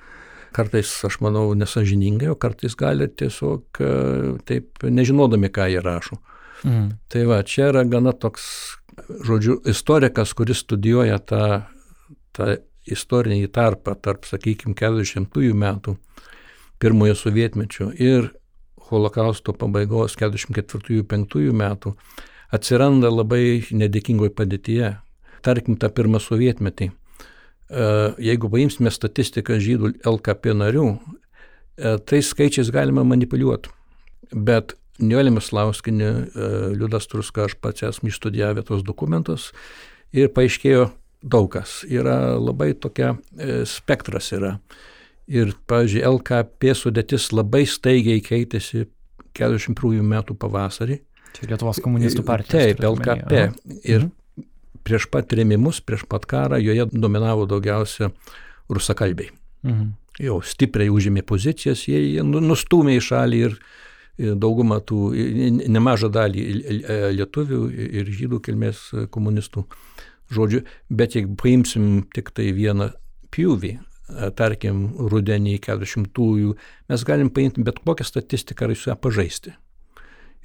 kartais, aš manau, nesažiningai, o kartais gali tiesiog taip nežinodami, ką jie rašo. Mm. Tai va, čia yra gana toks, žodžiu, istorikas, kuris studijuoja tą, tą istorinį tarpą tarp, sakykime, 40 metų pirmojo sovietmečio ir holokausto pabaigos 44-5 metų atsiranda labai nedėkingoje padėtyje. Tarkim, tą pirmą sovietmetį. E, jeigu paimsime statistiką žydų LKP narių, tai skaičiais galima manipuliuoti. Bet Niolė Mislauskinė, e, Liudas Truska, aš pats esmu išstudijavę tos dokumentus ir paaiškėjo daug kas. Yra labai tokia spektras yra. Ir, pavyzdžiui, LKP sudėtis labai staigiai keitėsi 41 metų pavasarį. Čia Lietuvos komunistų partija. Taip, LKP. Ir mhm. prieš pat rėmimus, prieš pat karą joje dominavo daugiausia rusakalbiai. Mhm. Jau stipriai užėmė pozicijas, jie, jie nu, nustumė į šalį ir daugumą tų, nemažą dalį lietuvių ir žydų kilmės komunistų žodžių, bet jeigu paimsim tik tai vieną pjūvį, tarkim, rudenį 40-ųjų, mes galim paimti bet kokią statistiką ir su ją pažaisti.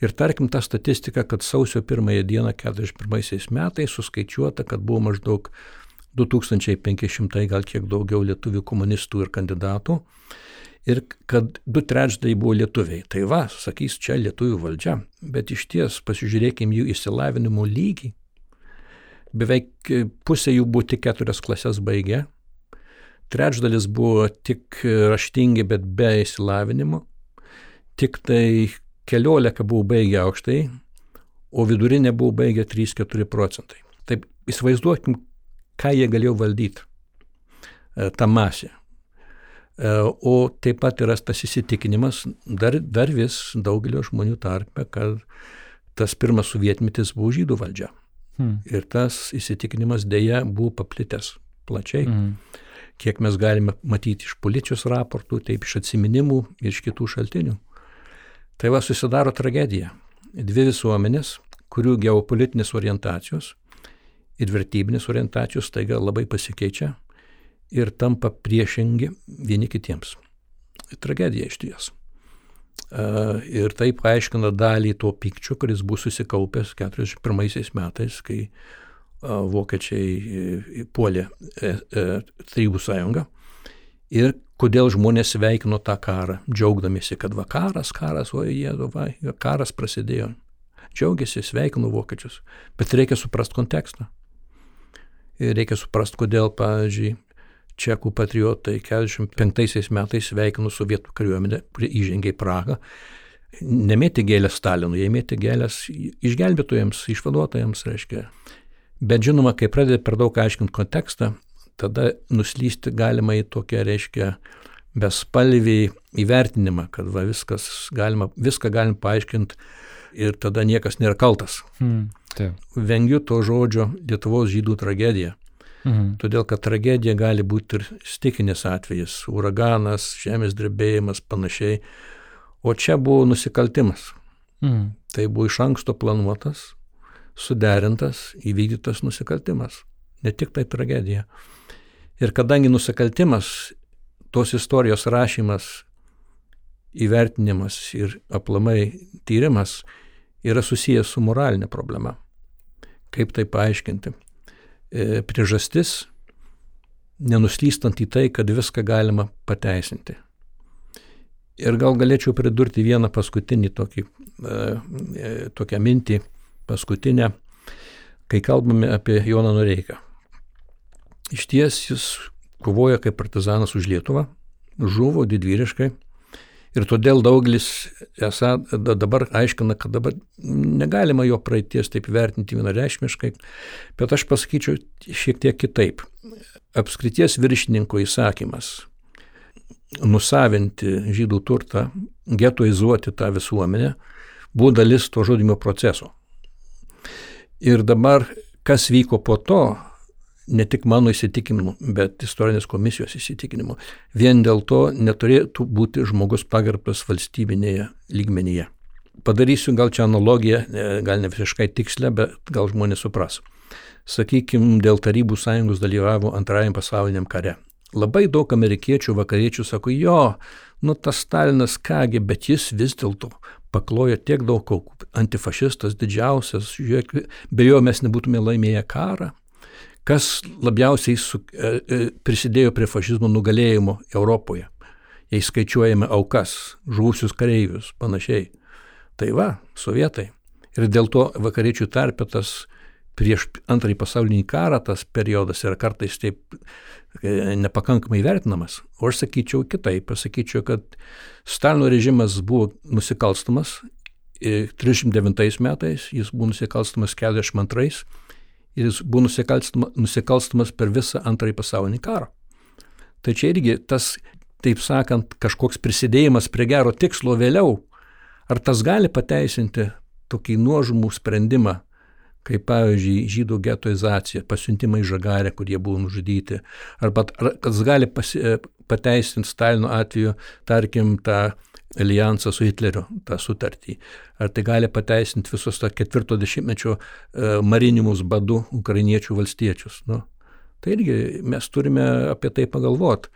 Ir tarkim tą statistiką, kad sausio pirmąją dieną 41 metais suskaičiuota, kad buvo maždaug 2500, gal kiek daugiau lietuvių komunistų ir kandidatų. Ir kad du trečdaliai buvo lietuviai. Tai va, sakys, čia lietuvių valdžia. Bet iš ties pasižiūrėkime jų išsilavinimo lygį. Beveik pusė jų buvo tik keturias klases baigę. Trečdalis buvo tik raštingi, bet be išsilavinimo. Tik tai keliolika buvo baigę aukštai, o vidurinė buvo baigę 3-4 procentai. Taip įsivaizduokim, ką jie galėjo valdyti, e, tą masę. E, o taip pat yra tas įsitikinimas, dar, dar vis daugelio žmonių tarpe, kad tas pirmas sovietmetis buvo žydų valdžia. Hmm. Ir tas įsitikinimas dėja buvo paplitęs plačiai. Hmm. Kiek mes galime matyti iš policijos raportų, taip iš atsiminimų ir iš kitų šaltinių. Tai va susidaro tragedija. Dvi visuomenės, kurių geopolitinės orientacijos ir vertybinės orientacijos taiga labai pasikeičia ir tampa priešingi vieni kitiems. Tragedija iš ties. Ir tai paaiškina dalį to pykčio, kuris buvo susikaupęs 41 metais, kai vokiečiai puolė e, e, Tarybų sąjungą ir kodėl žmonės sveikino tą karą, džiaugdamėsi, kad va karas, karas, o jie, va, karas prasidėjo. Džiaugiasi, sveikino vokiečius, bet reikia suprasti kontekstą. Ir reikia suprasti, kodėl, pavyzdžiui, čekų patriotai 45 metais sveikino sovietų kariuomenę, kurie įžengė į Prahą. Nemėti gėlės Stalinui, jie mėti gėlės išgelbėtojams, išvaduotojams, reiškia. Bet žinoma, kai pradedi per daug aiškinti kontekstą, tada nuslysti galima į tokią, reiškia, bespalvį įvertinimą, kad va, viskas galima, viską galim paaiškinti ir tada niekas nėra kaltas. Hmm, taip. Vengiu to žodžio Lietuvos žydų tragedija. Mhm. Todėl, kad tragedija gali būti ir stikinis atvejis - uraganas, žemės drebėjimas, panašiai. O čia buvo nusikaltimas. Mhm. Tai buvo iš anksto planuotas, suderintas, įvykdytas nusikaltimas. Ne tik tai tragedija. Ir kadangi nusikaltimas, tos istorijos rašymas, įvertinimas ir aplamai tyrimas yra susijęs su moralinė problema. Kaip tai paaiškinti? E, priežastis nenuslystant į tai, kad viską galima pateisinti. Ir gal galėčiau pridurti vieną paskutinį tokį, e, e, tokią mintį, paskutinę, kai kalbame apie Joną Noreiką. Iš ties jis kovojo kaip partizanas už Lietuvą, žuvo didvyriškai. Ir todėl daugelis esą dabar aiškina, kad dabar negalima jo praeities taip vertinti vienareišmiškai, bet aš pasakyčiau šiek tiek kitaip. Apskrities viršininko įsakymas nusavinti žydų turtą, getoizuoti tą visuomenę, buvo dalis to žudimo proceso. Ir dabar, kas vyko po to, ne tik mano įsitikinimu, bet istorinės komisijos įsitikinimu. Vien dėl to neturėtų būti žmogus pagerbtas valstybinėje lygmenyje. Padarysiu gal čia analogiją, e, gal ne visiškai tikslę, bet gal žmonės supras. Sakykime, dėl Tarybų sąjungos dalyvavo antrajam pasauliniam kare. labai daug amerikiečių, vakariečių sako, jo, nu tas Stalinas kągi, bet jis vis dėlto paklojo tiek daug aukų, antifašistas didžiausias, žiūrėk, be jo mes nebūtume laimėję karą. Kas labiausiai su, e, e, prisidėjo prie fašizmo nugalėjimo Europoje, jei skaičiuojame aukas, žuvusius kareivius, panašiai. Tai va, sovietai. Ir dėl to vakariečių tarpe tas prieš antrąjį pasaulinį karą tas periodas yra kartais taip e, nepakankamai vertinamas. O aš sakyčiau kitaip, pasakyčiau, kad Stalino režimas buvo nusikalstamas 39 e, metais, jis buvo nusikalstamas 42 ir jis buvo nusikalstamas, nusikalstamas per visą antrąjį pasaulinį karą. Tai čia irgi tas, taip sakant, kažkoks prisidėjimas prie gero tikslo vėliau, ar tas gali pateisinti tokį nuožmų sprendimą kaip pavyzdžiui žydų getoizacija, pasiuntimai žagarė, kurie buvo nužudyti, arba ar, kas gali pasi, pateisinti Stalino atveju, tarkim, tą alijansą su Hitleriu, tą sutartį. Ar tai gali pateisinti visus tą ketvirto dešimtmečio e, marinimus badų ukrainiečių valstiečius. Nu, tai irgi mes turime apie tai pagalvoti.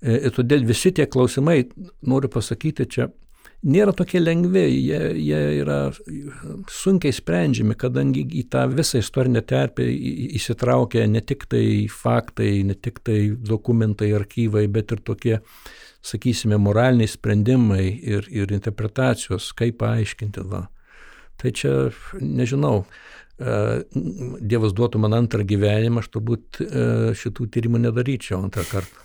E, ir todėl visi tie klausimai, noriu pasakyti, čia nėra tokie lengvi, jie, jie yra sunkiai sprendžiami, kadangi į tą visą istorinę terpę įsitraukia ne tik tai faktai, ne tik tai dokumentai, archyvai, bet ir tokie, sakysime, moraliniai sprendimai ir, ir interpretacijos, kaip paaiškinti. Va. Tai čia, nežinau, Dievas duotų man antrą gyvenimą, aš turbūt šitų tyrimų nedaryčiau antrą kartą.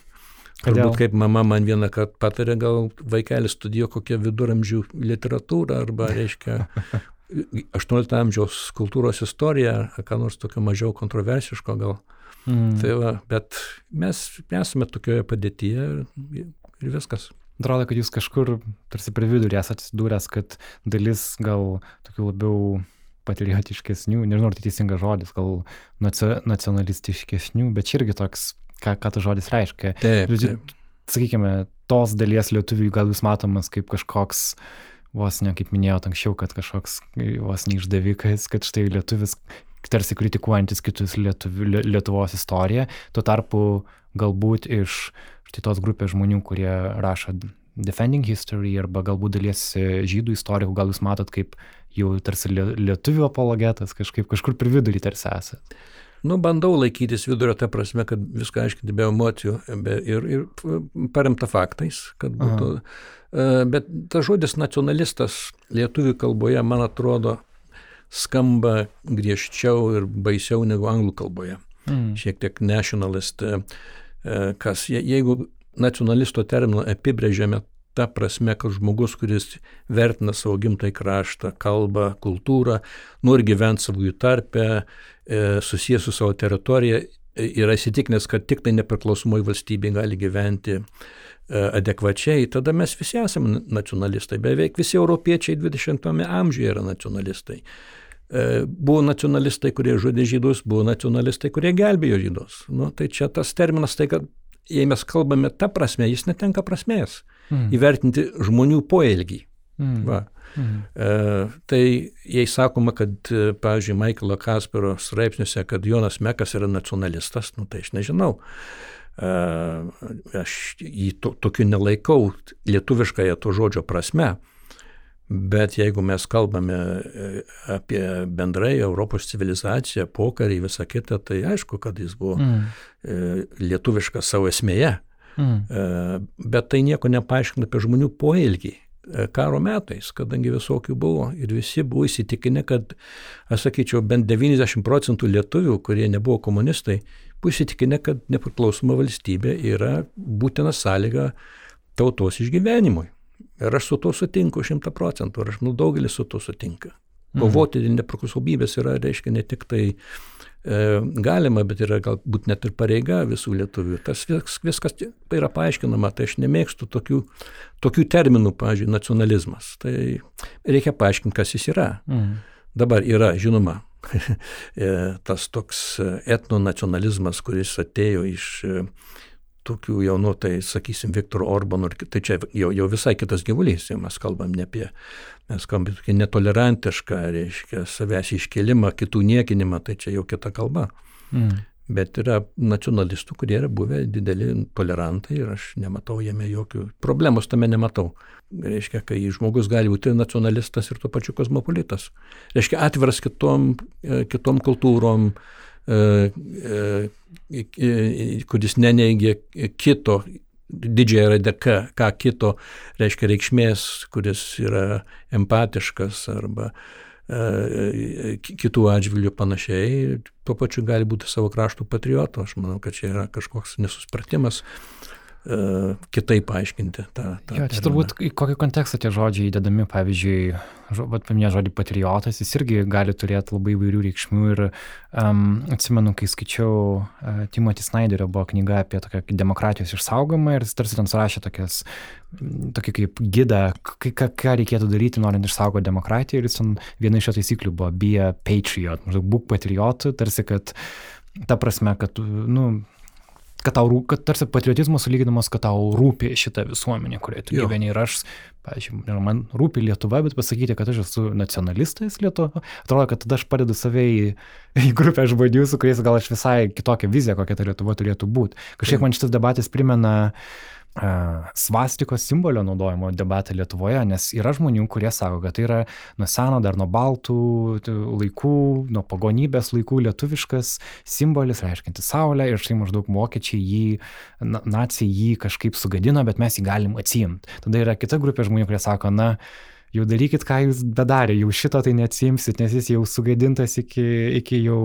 Turbūt kaip mama man vieną kartą patarė, gal vaikelis studijuoja kokią viduramžių literatūrą arba, reiškia, 18 amžiaus kultūros istoriją, ką nors tokio mažiau kontroversiško gal. Mm. Tai va, bet mes esame tokioje padėtyje ir, viskas. Atrodo, kad jūs kažkur tarsi prie vidurį esate atsidūręs, kad dalis gal tokių labiau patriotiškesnių, nežinau, ar tai teisingas žodis, gal nacionalistiškesnių, bet čia irgi toks ką, ką tas žodis reiškia. Taip, taip. Sakykime, tos dalies lietuvių gal jūs matomas kaip kažkoks, vos ne kaip minėjot anksčiau, kad kažkoks vos neišdavikas, kad štai lietuvis tarsi kritikuojantis kitus lietuvių, Lietuvos istoriją, tuo tarpu galbūt iš štai tos grupės žmonių, kurie rašo Defending History arba galbūt dalies žydų istorikų, gal jūs matot kaip jau tarsi lietuvių apologetas, kažkaip kažkur per vidurį tarsi esate. Nu, bandau laikytis vidurio tą prasme, kad viską aiškinti be emocijų be, ir, ir paremta faktais, kad būtų. Aha. Bet tas žodis nacionalistas lietuvių kalboje, man atrodo, skamba griežčiau ir baisiau negu anglų kalboje. Mm. Šiek tiek nationalist, kas jeigu nacionalisto terminą apibrėžiame ta prasme, kad žmogus, kuris vertina savo gimtąjį kraštą, kalbą, kultūrą, nori gyventi savųjų tarpę, E, susijęs su savo teritorija, e, yra įsitikinęs, kad tik tai nepriklausomoji valstybė gali gyventi e, adekvačiai, tada mes visi esame nacionalistai. Beveik visi europiečiai 20-ame amžiuje yra nacionalistai. Buvo nacionalistai, kurie žudė žydus, buvo nacionalistai, kurie gelbėjo žydus. Nu, tai čia tas terminas, tai kad jei mes kalbame tą prasme, jis netenka prasmės mm. įvertinti žmonių poelgį. Mm. Va. Mhm. E, tai jei sakoma, kad, e, pavyzdžiui, Maiklo Kaspero straipsniuose, kad Jonas Mekas yra nacionalistas, nu, tai aš nežinau. E, aš jį to, tokiu nelaikau lietuviškąją to žodžio prasme. Bet jeigu mes kalbame e, apie bendrai Europos civilizaciją, pokarį, visą kitą, tai aišku, kad jis buvo mm. lietuviškas savo esmėje. Mm. Bet tai nieko nepaaiškina apie žmonių poelgį. E, karo metais, kadangi visokių buvo ir visi buvo įsitikinę, kad, aš sakyčiau, bent 90 procentų lietuvių, kurie nebuvo komunistai, buvo įsitikinę, kad nepriklausoma valstybė yra būtina sąlyga tautos išgyvenimui. Ir aš su to sutinku šimta procentų, ir aš manau daugelis su to sutinka. Mhm. Kovoti dėl nepriklausomybės yra, reiškia, ne tik tai E, galima, bet yra galbūt net ir pareiga visų lietuvių. Tas vis, viskas yra paaiškinama, tai aš nemėgstu tokių, tokių terminų, pavyzdžiui, nacionalizmas. Tai reikia paaiškinti, kas jis yra. Mhm. Dabar yra, žinoma, e, tas toks etnonacionalizmas, kuris atėjo iš tokių jaunų, tai sakysim, Viktoro Orbano, tai čia jau, jau visai kitas gyvulys, jau mes kalbam ne apie, mes kalbam tokį netolerantišką, reiškia, savęs iškelimą, kitų niekinimą, tai čia jau kita kalba. Mm. Bet yra nacionalistų, kurie yra buvę dideli tolerantai ir aš nematau jame jokių problemos, tame nematau. Reiškia, kai žmogus gali būti nacionalistas ir tuo pačiu kosmopolitas. Reiškia, atviras kitom, e, kitom kultūrom, e, kuris neneigia kito didžiąją raidę K, ką kito reiškia reikšmės, kuris yra empatiškas arba e, kitų atžvilgių panašiai, tuo pačiu gali būti savo krašto patriotu. Aš manau, kad čia yra kažkoks nesuspratimas kitaip paaiškinti tą. tą jo, čia turbūt į kokį kontekstą tie žodžiai įdedami, pavyzdžiui, vat paminė žodį patriotas, jis irgi gali turėti labai įvairių reikšmių ir um, atsimenu, kai skaičiau uh, Timothy Snyderio buvo knyga apie tokią demokratijos išsaugomą ir jis tarsi ten surašė tokias, tokį kaip gidą, ką, ką reikėtų daryti, norint išsaugoti demokratiją ir jis ten viena iš jo taisyklių buvo be a patriot, maždaug būk patriotu, tarsi kad ta prasme, kad, nu, kad tau rūpi, kad tarsi patriotizmas sulyginamas, kad tau rūpi šitą visuomenę, kurioje tu jo. gyveni. Ir aš, pavyzdžiui, man rūpi Lietuva, bet pasakyti, kad aš esu nacionalistas Lietuva, atrodo, kad tada aš padedu save į, į grupę žmonių, su kuriais gal aš visai kitokią viziją, kokia ta Lietuva turėtų būti. Kažkiek man šitas debatas primena uh, svastikos simbolio naudojimo debatą Lietuvoje, nes yra žmonių, kurie sako, kad tai yra nuo seno, dar nuo baltų laikų, nuo pagonybės laikų lietuviškas simbolis, reiškinti saulę ir štai maždaug vokiečiai jį, nacijai jį kažkaip sugadino, bet mes jį galim atsijimti. Tada yra kita grupė žmonių, kurie sako, na, jau darykit, ką jūs bedarė, jau šito tai neatsimsit, nes jis jau sugadintas iki, iki jau,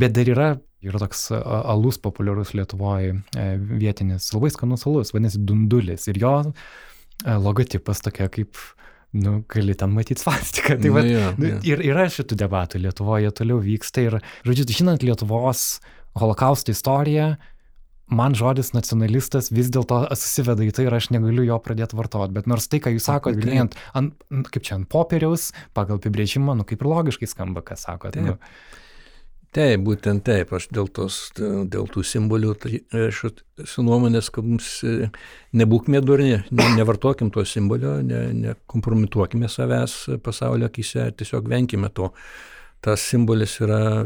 bet dar yra Yra toks alus populiarus Lietuvoje vietinis, labai skanus alus, vadinasi Dundulis. Ir jo logotipas tokia kaip, nu, gali ten matyti svastiką. Tai va, ja, ja. ir yra šitų debatų Lietuvoje toliau vyksta. Ir, žodžiu, žinant Lietuvos holokausto istoriją, man žodis nacionalistas vis dėlto susiveda į tai ir aš negaliu jo pradėti vartoti. Bet nors tai, ką jūs sakote, gilėjant, kaip čia ant popieriaus, pagal apibrėžimą, nu kaip ir logiškai skamba, ką sakote. Nu. Taip, būtent taip, aš dėl, tos, dėl tų simbolių, tai aš esu nuomonės, kad mums e, nebūkime durni, ne, nevartokim to simbolio, ne, nekompromituokime savęs pasaulio akise, tiesiog venkime to. Tas simbolis yra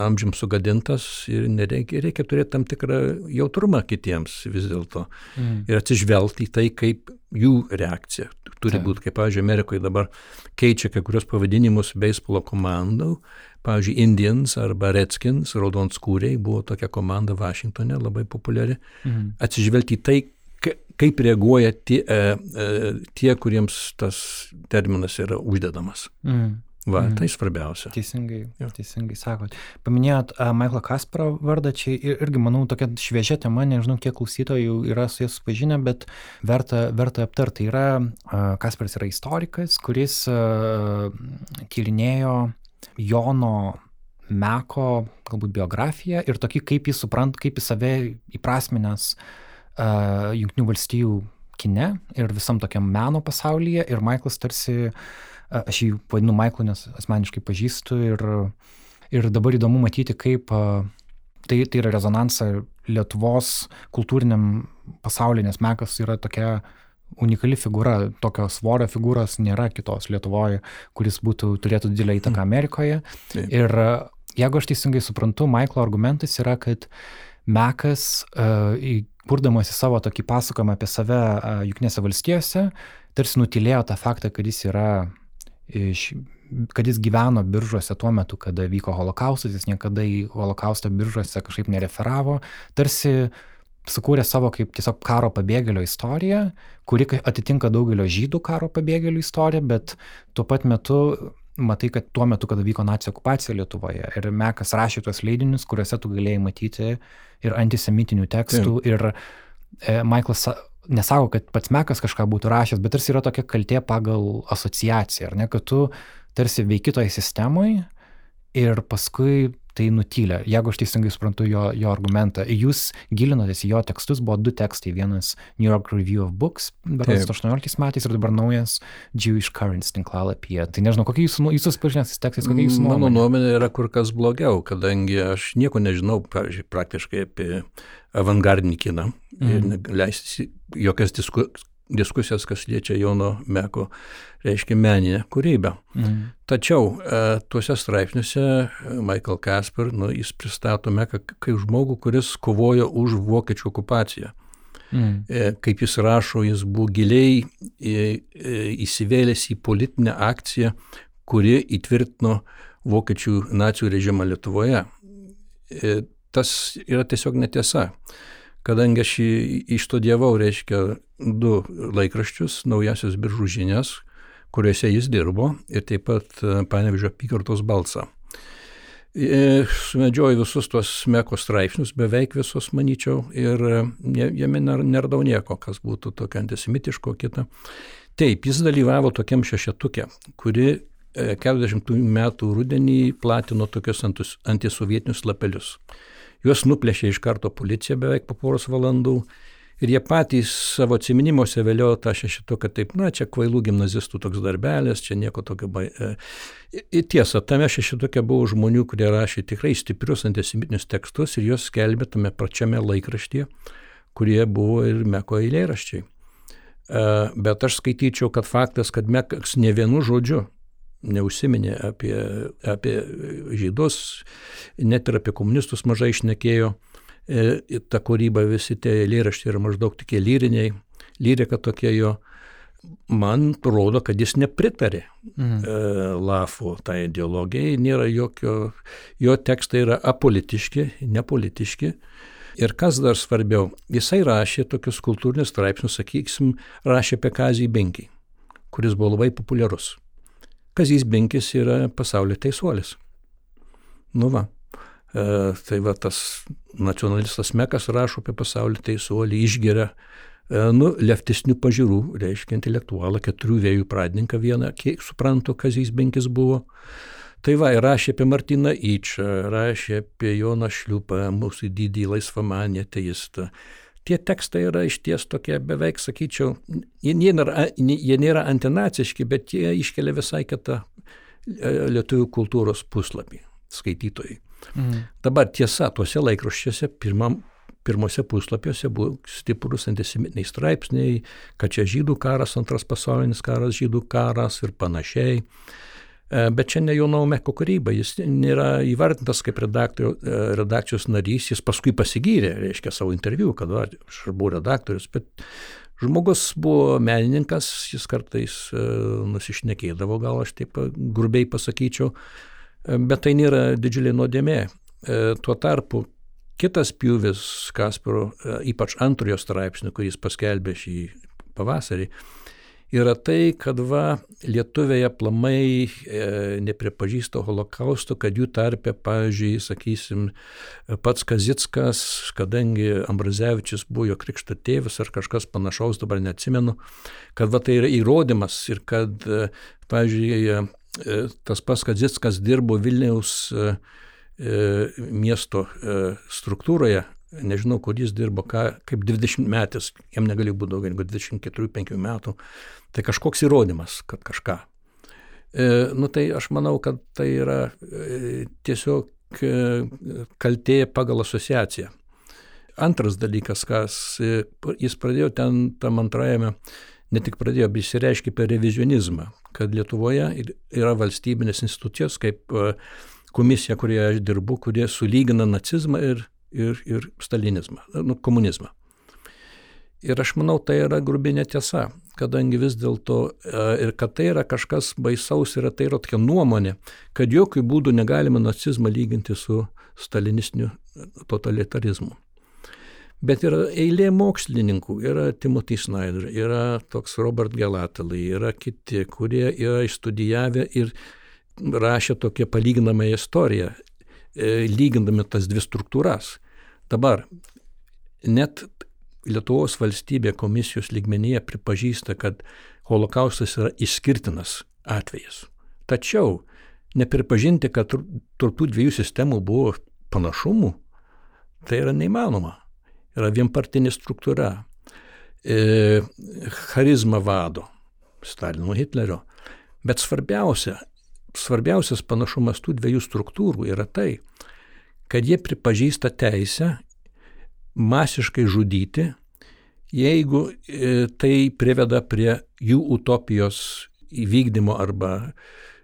amžiam sugadintas ir nereikia, reikia turėti tam tikrą jautrumą kitiems vis dėlto. Mm. Ir atsižvelgti į tai, kaip jų reakcija turi būti. Kaip, pavyzdžiui, Amerikoje dabar keičia kai kurios pavadinimus beisbolo komandų, Pavyzdžiui, Indians arba Redskins, raudonskūriai, buvo tokia komanda Vašingtone, labai populiari. Mhm. Atsižvelgti į tai, kaip reaguoja tie, e, e, tie, kuriems tas terminas yra uždedamas. Mhm. Va, mm. tai svarbiausia. Teisingai, jo. teisingai sakot. Paminėjot uh, Michaelą Kasparą vardą, čia irgi, manau, tokia šviežia tema, nežinau, kiek klausytojų yra su jais supažinę, bet verta, verta aptarti. Yra, uh, Kasparas yra istorikas, kuris uh, tyrinėjo Jono Meko galbūt biografiją ir tokį, kaip jis suprant, kaip jis save įprasminęs uh, Junktinių valstijų kine ir visam tokiam meno pasaulyje. Ir Michaelas tarsi, uh, aš jį vadinu Michaelu, nes asmeniškai pažįstu ir, ir dabar įdomu matyti, kaip tai, tai yra rezonansa Lietuvos kultūriniam pasaulyje, nes Mekas yra tokia unikali figūra, tokio svorio figūros nėra kitos Lietuvoje, kuris būtų, turėtų didelę įtaką mm. Amerikoje. Taip. Ir jeigu aš teisingai suprantu, Maiklo argumentas yra, kad Mekas, kurdamas į savo tokį pasakojimą apie save Junknėse valstijose, tarsi nutilėjo tą faktą, kad jis yra iš kad jis gyveno biržuose tuo metu, kada vyko holokaustas, jis niekada į holokaustą biržuose kažkaip nereferavo, tarsi sukūrė savo kaip tiesiog karo pabėgėlio istoriją, kuri atitinka daugelio žydų karo pabėgėlių istoriją, bet tuo pat metu matai, kad tuo metu, kada vyko nacijų okupacija Lietuvoje ir Mekas rašė tuos leidinius, kuriuose tu galėjai matyti ir antisemitinių tekstų Taip. ir e, Michaelas nesako, kad pats Mekas kažką būtų rašęs, bet tarsi yra tokia kaltė pagal asociaciją, ar ne, kad tu tarsi veiki toje sistemoje ir paskui tai nutylė. Jeigu aš teisingai suprantu jo, jo argumentą, jūs gilinotės į jo tekstus, buvo du tekstai, vienas New York Review of Books, berods 18 metais ir dabar naujas Jewish Currents tinklalapyje. Tai nežinau, kokie jūsų, jūsų susipažinęs tekstais, kokie jūsų nuomonė? Mano nuomonė yra kur kas blogiau, kadangi aš nieko nežinau, pavyzdžiui, praktiškai apie avangardinį kiną mm. ir leisti jokias diskusijas diskusijas, kas liečia Jono Meko, reiškia meninę kūrybą. Mhm. Tačiau e, tuose straipsniuose e, Michael Kasper, nu, jis pristato Meką kaip žmogų, kuris kovojo už vokiečių okupaciją. Mm. Kaip jis rašo, jis buvo giliai įsivėlęs į politinę akciją, kuri įtvirtino vokiečių nacijų režimą Lietuvoje. Tas yra tiesiog netiesa kadangi aš išstudijavau, reiškia, du laikraščius, naujasios biržų žinias, kuriuose jis dirbo ir taip pat e, Panevižio apygardos balsą. E, sumedžioju visus tuos meko straipsnius, beveik visus, manyčiau, ir e, jame neradau nieko, kas būtų tokio antisemitiško kita. Taip, jis dalyvavo tokiam šešetukė, kuri 40 metų rudenį platino tokius antisovietinius lapelius. Juos nuplėšė iš karto policija beveik po poros valandų. Ir jie patys savo atsiminimuose vėliau tą šešituką taip, na, čia kvailų gimnazistų toks darbelis, čia nieko tokio. E, tiesa, tame šešituke buvo žmonių, kurie rašė tikrai stiprius antisemitinius tekstus ir juos skelbė tame pačiame laikraštyje, kurie buvo ir Meko eilėraščiai. E, bet aš skaityčiau, kad faktas, kad Mekas ne vienu žodžiu neužsiminė apie, apie žydus, net ir apie komunistus mažai išnekėjo. E, ta kūryba, visi tie eilėraščiai yra maždaug tokie lyriniai, lyrika tokia jo. Man rodo, kad jis nepritarė mhm. e, Lafo tai ideologijai, nėra jokio, jo tekstai yra apolitiški, nepolitiški. Ir kas dar svarbiau, jisai rašė tokius kultūrinius straipsnius, sakysim, rašė apie Kazį Benkį, kuris buvo labai populiarus. Kazys Binkis yra pasaulio teisuolis. Nu va. E, tai va tas nacionalistas Mekas rašo apie pasaulio teisuolį, išgeria e, nu, leftistinių pažiūrų, reiškia intelektualą, keturių vėjų pradininką vieną, kiek suprantu, Kazys Binkis buvo. Tai va, rašė apie Martiną Yčą, rašė apie Joną Šliupą, mūsų didį laisvamanį ateistą tie tekstai yra išties tokie beveik, sakyčiau, jie nėra, jie nėra antinaciški, bet jie iškelia visai kitą e, lietuvių kultūros puslapį skaitytojai. Mhm. Dabar tiesa, tuose laikraščiuose pirmam, pirmose puslapiuose buvo stiprus antisemitiniai straipsniai, kad čia žydų karas, antras pasaulinis karas, žydų karas ir panašiai. E, bet čia ne Jono Meko kūryba, jis nėra įvardintas kaip e, redakcijos narys, jis paskui pasigyrė, reiškia savo interviu, kad va, aš buvau redaktorius, bet žmogus buvo menininkas, jis kartais e, nusišnekėdavo, gal aš taip grubiai pasakyčiau, bet tai nėra didžiulė nuodėmė. Tuo tarpu kitas pjūvis Kasparo, ypač antrojo straipsnio, kurį jis paskelbė šį pavasarį, yra tai, kad va, lietuviai aplamai e, nepripažįsta holokausto, kad jų tarpe, pavyzdžiui, sakysim, pats Kazitskas, kadangi Ambrazevičius buvo jo krikšto tėvas ar kažkas panašaus, dabar neatsimenu, kad va, tai yra įrodymas ir kad, e, pavyzdžiui, e, tas pats Kazitskas dirbo Vilniaus e, e miesto e, struktūroje, nežinau, kur jis dirbo, ką, kaip 20 metais, jam negali būti daugiau negu 24-5 metų, tai kažkoks įrodymas, kad kažką. E, nu tai aš manau, kad tai yra e, tiesiog e, kaltė pagal asociaciją. Antras dalykas, kas e, jis pradėjo ten tam antrajame, ne tik pradėjo, bet išsireiškė per revizionizmą, kad Lietuvoje yra valstybinės institucijos kaip e, komisija, kurioje aš dirbu, kurie sulygina nacizmą ir ir, ir stalinizmą, nu, komunizmą. Ir aš manau, tai yra grubi netiesa, kadangi vis dėlto e, ir kad tai yra kažkas baisaus, yra tai yra tokia nuomonė, kad jokių būdų negalima nacizmą lyginti su stalinistiniu totalitarizmu. Bet yra eilė mokslininkų, yra Timothy Snyder, yra toks Robert Gelatalai, yra kiti, kurie yra išstudijavę ir rašė tokią palyginamąją istoriją, e, lygindami tas dvi struktūras. Dabar net Lietuvos valstybė komisijos lygmenyje pripažįsta, kad holokaustas yra išskirtinas atvejis. Tačiau nepripažinti, kad tarp dviejų sistemų buvo panašumų, tai yra neįmanoma. Yra vienpartinė struktūra, e, charizma vado Stalino Hitlerio. Bet svarbiausia, svarbiausias panašumas tų dviejų struktūrų yra tai, kad jie pripažįsta teisę masiškai žudyti jeigu e, tai priveda prie jų utopijos įvykdymo arba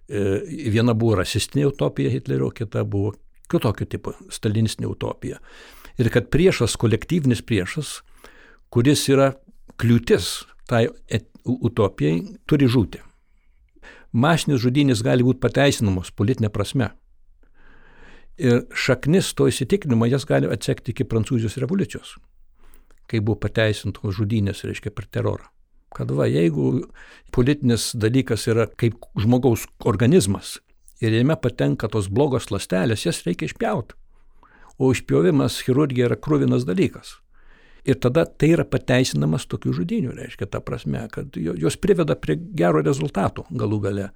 e, viena buvo rasistinė utopija Hitlerio, kita buvo kitokio tipo stalinistinė utopija. Ir kad priešas, kolektyvinis priešas, kuris yra kliūtis tai utopijai, turi žūti. Mašinis žudynės gali būti pateisinamos politinė prasme. Ir šaknis to įsitikinimo jas gali atsekti iki Prancūzijos revoliucijos kai buvo pateisintos žudynės, reiškia, per terorą. Kad va, jeigu politinis dalykas yra kaip žmogaus organizmas ir jame patenka tos blogos lastelės, jas reikia išpjauti. O išpjovimas chirurgija yra krūvinas dalykas. Ir tada tai yra pateisinamas tokių žudinių, reiškia, ta prasme, kad jos priveda prie gero rezultato galų gale.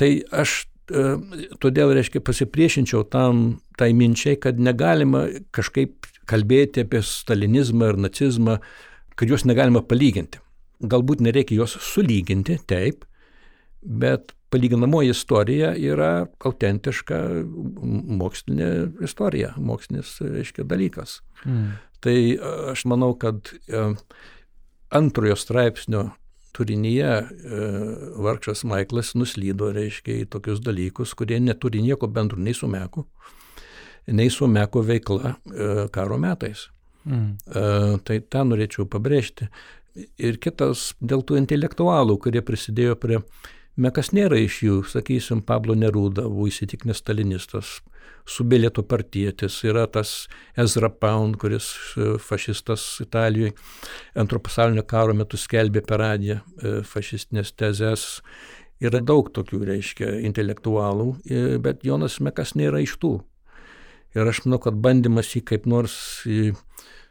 Tai aš todėl, reiškia, pasipriešinčiau tam, tai minčiai, kad negalima kažkaip kalbėti apie stalinizmą ir nacizmą, kad juos negalima palyginti. Galbūt nereikia juos sulyginti, taip, bet palyginamoji istorija yra autentiška mokslinė istorija, mokslinis, reiškia, dalykas. Mm. Tai aš manau, kad antrojo straipsnio turinyje vargšas Maiklas nuslydo, reiškia, į tokius dalykus, kurie neturi nieko bendro nei su Meku, nei su Meko veikla e, karo metais. Mm. E, tai tą norėčiau pabrėžti. Ir kitas dėl tų intelektualų, kurie prisidėjo prie Mekas nėra iš jų, sakysim, Pablo Neruda buvo įsitikinęs stalinistas, subėlėto partietis, yra tas Ezra Pound, kuris e, fašistas Italijoje antro pasaulinio karo metu skelbė per radiją fašistinės tezes. Yra daug tokių, reiškia, intelektualų, bet Jonas Mekas nėra iš tų. Ir aš manau, kad bandymas jį kaip nors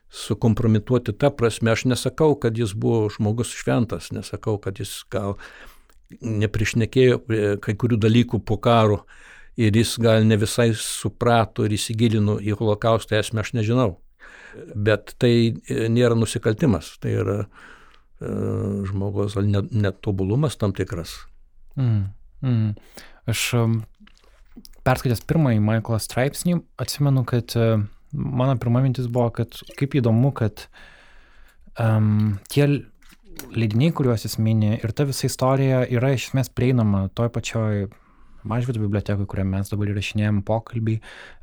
sukompromituoti tą prasme, aš nesakau, kad jis buvo žmogus šventas, nesakau, kad jis gal neprišnekėjo kai kurių dalykų po karo ir jis gal ne visai suprato ir įsigilino į holokaustą esmę, aš nežinau. Bet tai nėra nusikaltimas, tai yra e, žmogaus netobulumas tam tikras. Mm, mm. Aš perskaitęs pirmąjį Michaelo straipsnį, atsimenu, kad e, mano pirma mintis buvo, kad kaip įdomu, kad um, tie leidiniai, kuriuos jis minė ir ta visa istorija yra iš esmės prieinama toj pačioj Mažvido bibliotekoje, kurią mes dabar įrašinėjom pokalbį.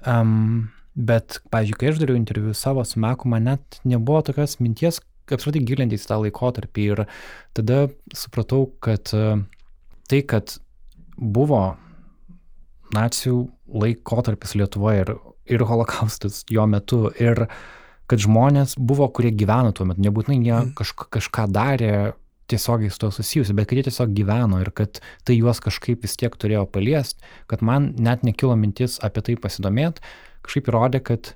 Um, bet, pavyzdžiui, kai aš dariau interviu savo su Meku, man net nebuvo tokios minties, apskritai gilintis tą laikotarpį ir tada supratau, kad uh, tai, kad buvo nacijų laikotarpis Lietuvoje ir, ir holokaustas jo metu ir kad žmonės buvo, kurie gyveno tuo metu, nebūtinai jie mm. kažka, kažką darė tiesiogiai su to susijusi, bet kad jie tiesiog gyveno ir kad tai juos kažkaip vis tiek turėjo paliesti, kad man net nekilo mintis apie tai pasidomėti, kažkaip įrodė, kad,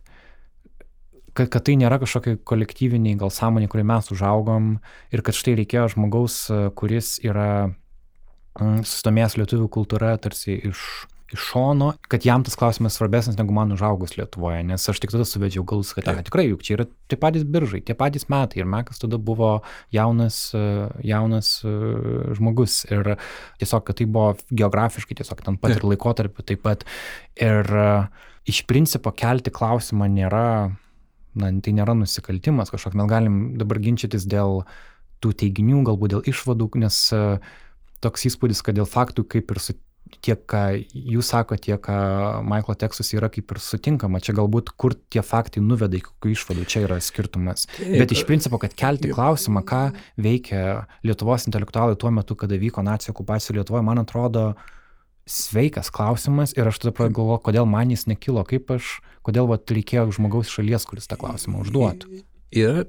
kad, kad tai nėra kažkokie kolektyviniai gal sąmonė, kurį mes užaugom ir kad štai reikėjo žmogaus, kuris yra mm, susidomėjęs lietuvių kultūra tarsi iš iš šono, kad jam tas klausimas svarbesnis negu man užaugus Lietuvoje, nes aš tik tada suvedžiau galus, kad aha, tikrai, juk čia yra tie patys biržai, tie patys metai ir Mekas tada buvo jaunas, jaunas žmogus ir tiesiog, kad tai buvo geografiškai tiesiog ten pat ir laikotarpiu taip pat. Ir iš principo kelti klausimą nėra, na, tai nėra nusikaltimas kažkoks, mes galim dabar ginčytis dėl tų teiginių, galbūt dėl išvadų, nes toks įspūdis, kad dėl faktų kaip ir su tiek, ką jūs sakote, tiek, ką Maiklo tekstus yra kaip ir sutinkama. Čia galbūt kur tie faktai nuveda į kokių išvadų, čia yra skirtumas. Bet iš principo, kad kelti klausimą, ką veikia Lietuvos intelektualai tuo metu, kada vyko nacijų okupacija Lietuvoje, man atrodo sveikas klausimas ir aš tada pagalvoju, kodėl man jis nekilo, kaip aš, kodėl vat, reikėjo žmogaus šalies, kuris tą klausimą užduotų. Yra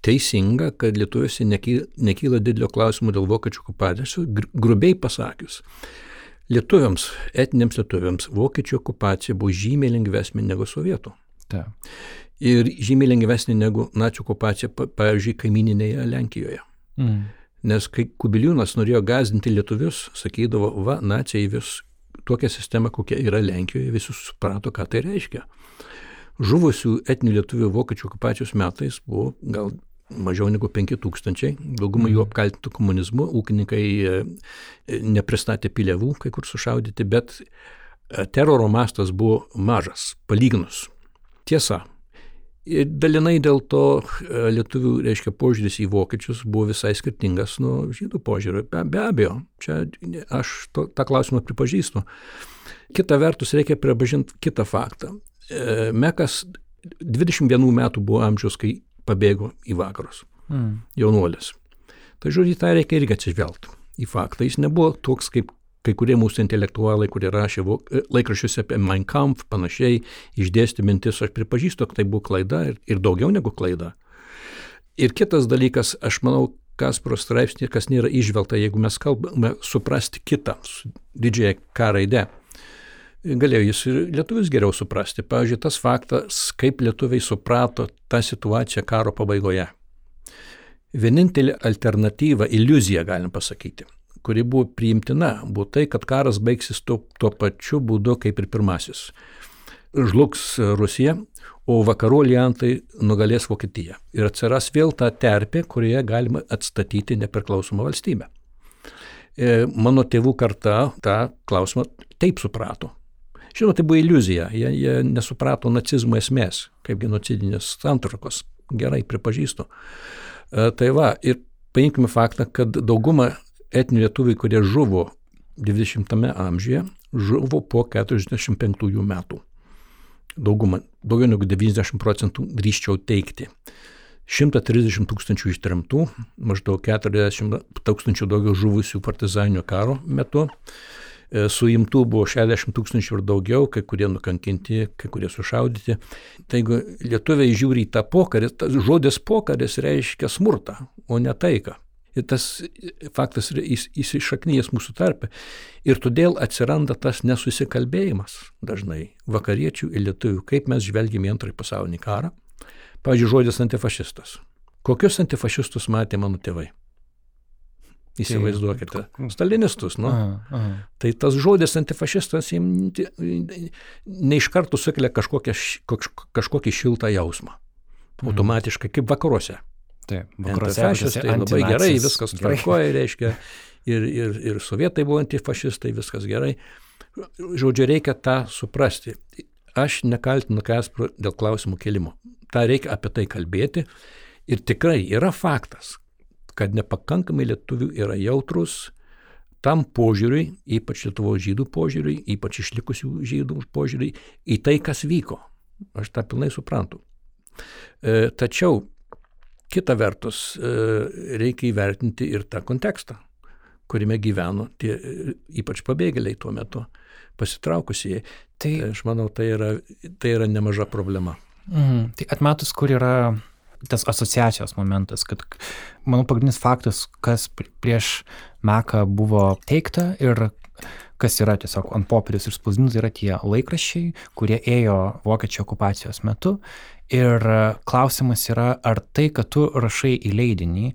teisinga, kad lietuviuose nekyla, didelio klausimo dėl vokiečių okupacijos, grubiai pasakius. Lietuviams, etiniams lietuviams, vokiečių okupacija buvo žymiai lengvesnė negu sovietų. Ta. Ir žymiai lengvesnė negu nacių okupacija, pavyzdžiui, kaimininėje Lenkijoje. Mm. Nes kai Kubiliūnas norėjo gazdinti lietuvius, sakydavo, va, nacijai vis tokia sistema, kokia yra Lenkijoje, visi suprato, ką tai reiškia. Žuvusių etinių lietuvių vokiečių okupacijos metais buvo gal mažiau negu 5000, daugumą jų mhm. apkaltintų komunizmu, ūkininkai e, nepristatė pilievų, kai kur sušaudyti, bet e, teroro mastas buvo mažas, palyginus. Tiesa, Ir dalinai dėl to e, lietuvių, reiškia, požiūris į vokiečius buvo visai skirtingas nuo žydų požiūrio. Be, be abejo, čia aš to, tą klausimą pripažįstu. Kita vertus, reikia pripažinti kitą faktą. E, Mekas 21 metų buvo amžius, kai pabėgo į vakarus. Mm. Jaunuolis. Tai žodžiu, tą reikia irgi atsižvelgti į faktą. Jis nebuvo toks kaip kai kurie mūsų intelektualai, kurie rašė e, laikraščiuose apie Mein Kampf, panašiai išdėsti mintis, aš pripažįstu, kad tai buvo klaida ir, ir daugiau negu klaida. Ir kitas dalykas, aš manau, Kasparo straipsnė, kas nėra išvelgta, jeigu mes kalbame suprasti kitą, didžiąją K raidę. Galėjo jis ir lietuvis geriau suprasti. Pavyzdžiui, tas faktas, kaip lietuviai suprato tą situaciją karo pabaigoje. Vienintelė alternatyva, iliuzija, galim pasakyti, kuri buvo priimtina, buvo tai, kad karas baigsis tuo, tuo pačiu būdu kaip ir pirmasis. Žlugs Rusija, o vakarų aliantai nugalės Vokietiją. Ir atsiras vėl ta terpė, kurioje galima atstatyti nepriklausomą valstybę. E, mano tėvų karta tą klausimą taip suprato. Žinoma, tai buvo iliuzija, jie, jie nesuprato nacizmo esmės, kaip genocidinės santrukos. Gerai, pripažįstu. E, tai va, ir paimkime faktą, kad dauguma etninių lietuvių, kurie žuvo 20-ame amžiuje, žuvo po 45 metų. Dauguma, daugiau negu 90 procentų drįščiau teikti. 130 tūkstančių ištremtų, maždaug 40 tūkstančių daugiau žuvusių partizaninio karo metu, e, suimtų buvo 60 tūkstančių ir daugiau, kai kurie nukankinti, kai kurie sušaudyti. Tai jeigu lietuviai žiūri į tą pokarį, tas žodis pokaris reiškia smurtą, o ne taiką. Ir tas faktas yra įsišaknyjęs mūsų tarpe. Ir todėl atsiranda tas nesusikalbėjimas dažnai vakariečių ir lietuvių, kaip mes žvelgime į antrąjį pasaulinį karą. Pavyzdžiui, žodis antifašistas. Kokius antifašistus matė mano tėvai? Įsivaizduokite. Stalinistus, nu. Aha, aha. Tai tas žodis antifašistas jiems ne iš karto sukelia kažkokią, kažkokį šiltą jausmą. Mhm. Automatiškai, kaip vakaruose. Taip, antifašistai tai labai gerai, viskas tvarkoja, reiškia, ir, ir, ir sovietai buvo antifašistai, viskas gerai. Žodžiu, reikia tą suprasti. Aš nekaltinu Kaspro dėl klausimų kelimo. Ta reikia apie tai kalbėti. Ir tikrai yra faktas, kad nepakankamai lietuvių yra jautrus tam požiūriui, ypač Lietuvos žydų požiūriui, ypač išlikusių žydų požiūriui, į tai, kas vyko. Aš tą pilnai suprantu. E, tačiau Kita vertus, e, reikia įvertinti ir tą kontekstą, kuriame gyveno tie ypač pabėgėliai tuo metu, pasitraukusieji. Tai, tai aš manau, tai yra, tai yra nemaža problema. Mm, tai atmetus, kur yra tas asociacijos momentas, kad manau pagrindinis faktas, kas prieš Meką buvo teikta ir kas yra tiesiog ant popieriaus ir spausdinta, yra tie laikraščiai, kurie ėjo vokiečių okupacijos metu Ir klausimas yra, ar tai, kad tu rašai į leidinį,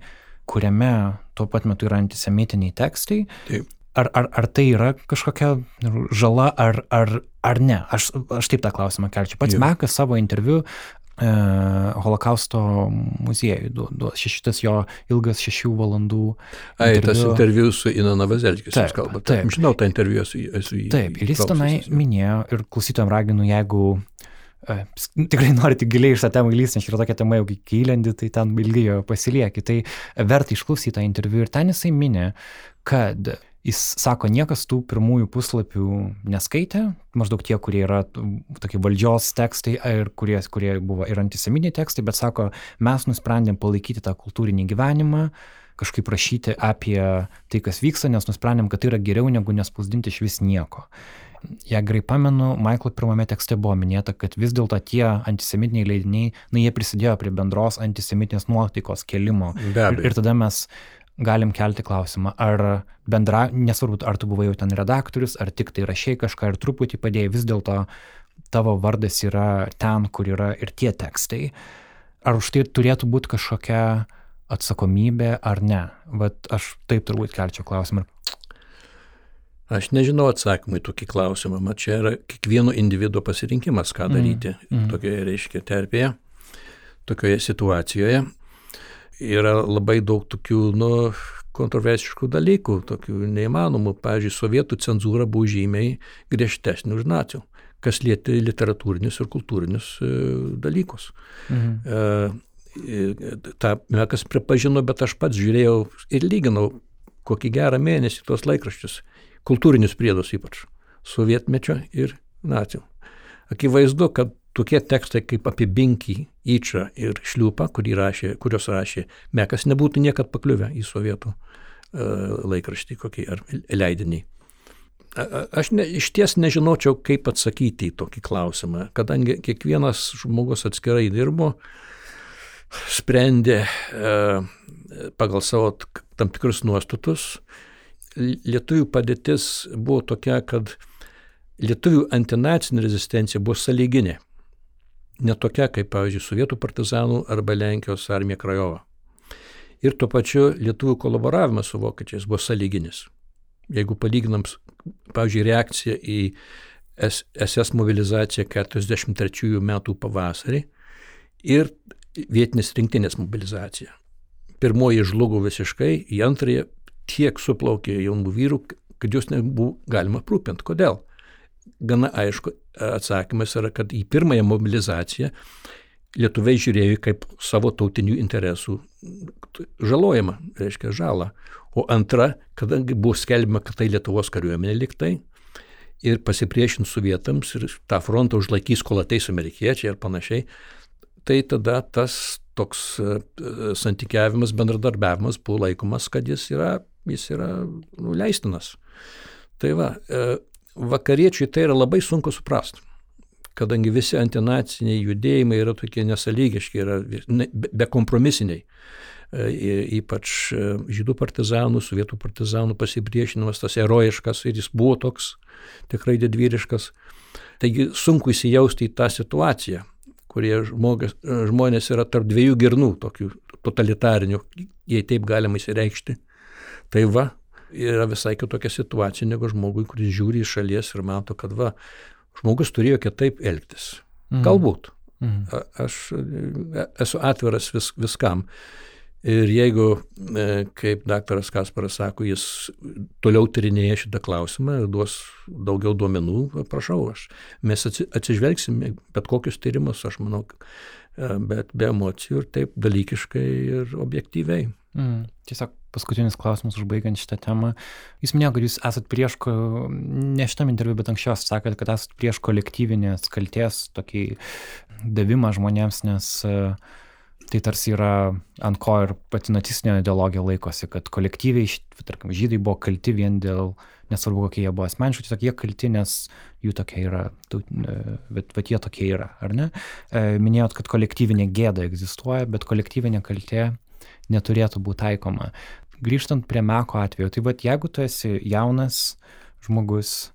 kuriame tuo pat metu yra antisemitiniai tekstai, Taip. Ar, ar, ar tai yra kažkokia žala, ar, ar, ar ne? Aš, aš taip tą klausimą kelčiu. Pats Jau. Mekas savo interviu e, holokausto muziejui duos. Šitas jo ilgas šešių valandų. Ai, interviu. tas interviu su Ina Navazelkis, jūs kalbate. Taip, žinau tą interviu, esu, esu jį. Taip, ir jis tenai minėjo, ir klausytojams raginu, jeigu tikrai nori tik giliai iš tą temą įlysti, nes yra tokia tema, jau kai įlendi, tai ten ilgai jo pasilieki. Tai verta išklausyti tą interviu ir ten jisai minė, kad jis sako, niekas tų pirmųjų puslapių neskaitė, maždaug tie, kurie yra tokie valdžios tekstai ir kurie, kurie buvo ir antiseminiai tekstai, bet sako, mes nusprendėm palaikyti tą kultūrinį gyvenimą, kažkaip rašyti apie tai, kas vyksta, nes nusprendėm, kad tai yra geriau negu nespausdinti iš vis nieko. Jei gerai pamenu, Maiklo pirmame tekste buvo minėta, kad vis dėlto tie antisemitiniai leidiniai, na, jie prisidėjo prie bendros antisemitinės nuotaikos kelimo. Ir, ir tada mes galim kelti klausimą, ar bendra, nesvarbu, ar tu buvai jau ten redaktorius, ar tik tai rašiai kažką ir truputį padėjai, vis dėlto tavo vardas yra ten, kur yra ir tie tekstai. Ar už tai turėtų būti kažkokia atsakomybė ar ne? Vat aš taip turbūt kelčiau klausimą. Aš nežinau atsakymą į tokį klausimą, mat čia yra kiekvieno individuo pasirinkimas, ką mm, daryti mm, mm. tokioje, reiškia, terpėje, tokioje situacijoje. Yra labai daug tokių, nu, kontroversiškų dalykų, tokių neįmanomų. Pavyzdžiui, sovietų cenzūra buvo žymiai griežtesnė už nacijų. kas lieti literatūrinius ir kultūrinius e, dalykus. Mhm. E, tą Mekas pripažino, bet aš pats žiūrėjau ir lyginau kokį gerą mėnesį tuos laikraščius, kultūrinius priedus ypač, sovietmečio ir nacijų. Akivaizdu, kad tokie tekstai kaip apie Binkį, Įčą ir Šliupą, rašė, kurios rašė Mekas, nebūtų niekad pakliuvę į sovietų uh, laikraštį kokį ar leidinį. Aš ne, iš ties nežinočiau, kaip atsakyti į tokį klausimą, kadangi kiekvienas žmogus atskirai dirbo, sprendė e, pagal savo tam tikrus nuostatus. Lietuvių padėtis buvo tokia, kad lietuvių antinacinė rezistencija buvo sąlyginė. Ne tokia kaip, pavyzdžiui, sovietų partizanų arba Lenkijos armija Krajova. Ir tuo pačiu lietuvių kolaboravimas su vokiečiais buvo sąlyginis. Jeigu palyginam pavyzdžiui, reakcija į SS mobilizaciją 43 metų pavasarį ir vietinės rinktinės mobilizacija. Pirmoji žlugo visiškai, į antrąją tiek suplaukė jaunų vyrų, kad jūs nebuvo galima aprūpinti. Kodėl? Gana aišku atsakymas yra, kad į pirmąją mobilizaciją lietuviai žiūrėjo kaip savo tautinių interesų žalojimą, reiškia žalą. O antra, kadangi buvo skelbima, kad tai Lietuvos kariuomenė liktai ir pasipriešins sovietams ir tą frontą užlaikys, kol ateis amerikiečiai ir panašiai, tai tada tas toks e, santykiavimas, bendradarbiavimas buvo laikomas, kad jis yra, jis yra nu, leistinas. Tai va, e, vakariečiai tai yra labai sunku suprasti kadangi visi antinaciniai judėjimai yra tokie nesalygiški, yra bekompromisiniai. E, ypač e, žydų partizanų, sovietų partizanų pasipriešinimas, tas herojiškas ir jis buvo toks tikrai didvyriškas. Taigi sunku įsijausti į tą situaciją, kurie žmogas, e, žmonės yra tarp dviejų girnų, tokių totalitarinių, jei taip galima įsireikšti. Tai va, yra visai kitokia situacija negu žmogui, kuris žiūri iš šalies ir mato, kad va, žmogus turėjo kitaip elgtis. Mm. Galbūt. Mm. Aš e, esu atviras vis, viskam. Ir jeigu, e, kaip daktaras Kasparas sako, jis toliau tyrinėja šitą klausimą ir duos daugiau duomenų, prašau, aš, mes atsižvelgsime bet kokius tyrimus, aš manau, bet be emocijų ir taip dalykiškai ir objektyviai. Mm. Tiesiog paskutinis klausimas užbaigiant šitą temą. Jūs minėjote, kad jūs esat prieš, ne šitam interviu, bet anksčiau sakėt, kad esat prieš kolektyvinės kalties tokį davimą žmonėms, nes e, tai tarsi yra ant ko ir pati nacistinė ideologija laikosi, kad kolektyviai, tarkim, žydai buvo kalti vien dėl, nesvarbu kokie jie buvo asmeniškai, tiesiog jie kalti, nes jų tokia yra, e, bet, bet jie tokie yra, ar ne? E, minėjot, kad kolektyvinė gėda egzistuoja, bet kolektyvinė kaltė neturėtų būti taikoma. Grįžtant prie Meko atveju, tai vad jeigu tu esi jaunas žmogus,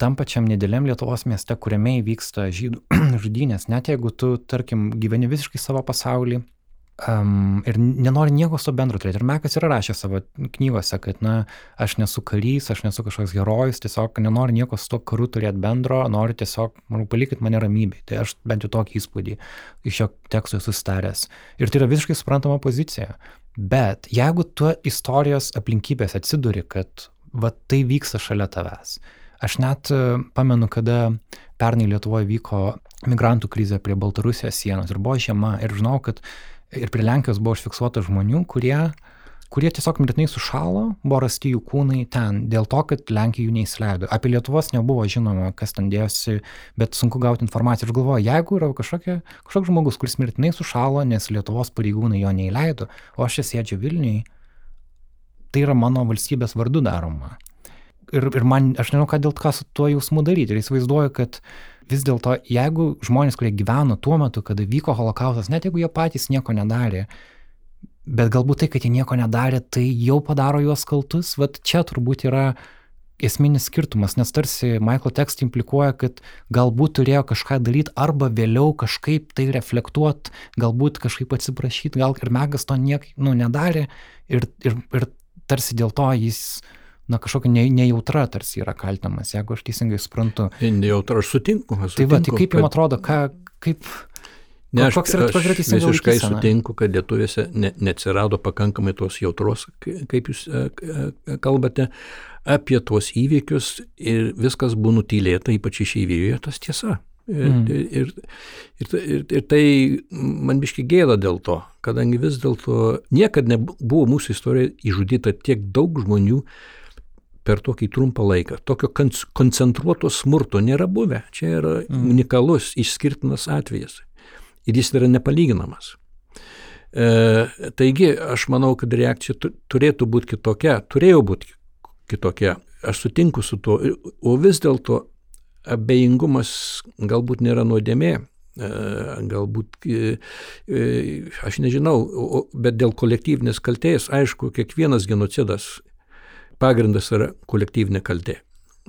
tam pačiam nedėliam Lietuvos mieste, kuriame įvyksta žydų žudynės, net jeigu tu, tarkim, gyveni visiškai savo pasaulį, Um, ir nenori nieko su bendru turėti. Ir Mekas yra rašęs savo knygose, kad, na, aš nesu karys, aš nesu kažkoks herojus, tiesiog nenoriu nieko su to karu turėti bendro, noriu tiesiog, manau, palikit mane ramybėje. Tai aš bent jau tokį įspūdį iš šio teksto esu staręs. Ir tai yra visiškai suprantama pozicija. Bet jeigu tu istorijos aplinkybės atsiduri, kad va tai vyksta šalia tavęs. Aš net e, pamenu, kada pernai Lietuvoje vyko migrantų krizė prie Baltarusijos sienos ir buvo žiema ir žinau, kad ir prie Lenkijos buvo užfiksuota žmonių, kurie, kurie tiesiog mirtinai sušalo, buvo rasti jų kūnai ten, dėl to, kad Lenkija jų neįsileido. Apie Lietuvos nebuvo žinoma, kas ten dėjosi, bet sunku gauti informaciją. Ir galvoju, jeigu yra kažkokia, kažkoks žmogus, kuris mirtinai sušalo, nes Lietuvos pareigūnai jo neįleido, o aš čia sėdžiu Vilniui, tai yra mano valstybės vardu daroma. Ir, ir man, aš nežinau, ką dėl ką su tuo jausmu daryti. Ir įsivaizduoju, kad vis dėlto, jeigu žmonės, kurie gyveno tuo metu, kada vyko holokaustas, net jeigu jie patys nieko nedarė, bet galbūt tai, kad jie nieko nedarė, tai jau padaro juos kaltus, vad čia turbūt yra esminis skirtumas, nes tarsi Michael Text implikuoja, kad galbūt turėjo kažką daryti arba vėliau kažkaip tai reflektuoti, galbūt kažkaip atsiprašyti, gal ir Megas to niek, nu, nedarė ir, ir, ir tarsi dėl to jis na, kažkokia ne, nejautra tarsi yra kaltinamas, jeigu aš teisingai suprantu. Nejautra, aš sutinku. Aš sutinku tai va, tai kaip jums atrodo, ką, kaip... Ne, aš, yra, aš visiškai sutinku, kad lietuvėse ne, neatsirado pakankamai tos jautros, kaip jūs e, e, kalbate, apie tuos įvykius ir viskas buvo nutylėta, ypač išeivijoje, tas tiesa. Mm. Ir, ir, ir, ir, ir tai man biški gėda dėl to, kadangi vis dėlto niekada nebuvo mūsų istorijoje išžudyta tiek daug žmonių per tokį trumpą laiką. Tokio koncentruoto smurto nėra buvę. Čia yra mm. unikalus, išskirtinas atvejas. Ir jis yra nepalyginamas. E, taigi, aš manau, kad reakcija turėtų būti kitokia, turėjo būti kitokia. Aš sutinku su tuo. O vis dėlto abejingumas galbūt nėra nuodėmė, e, galbūt, e, e, aš nežinau, bet dėl kolektyvinės kaltės, aišku, kiekvienas genocidas pagrindas yra kolektyvinė kaltė,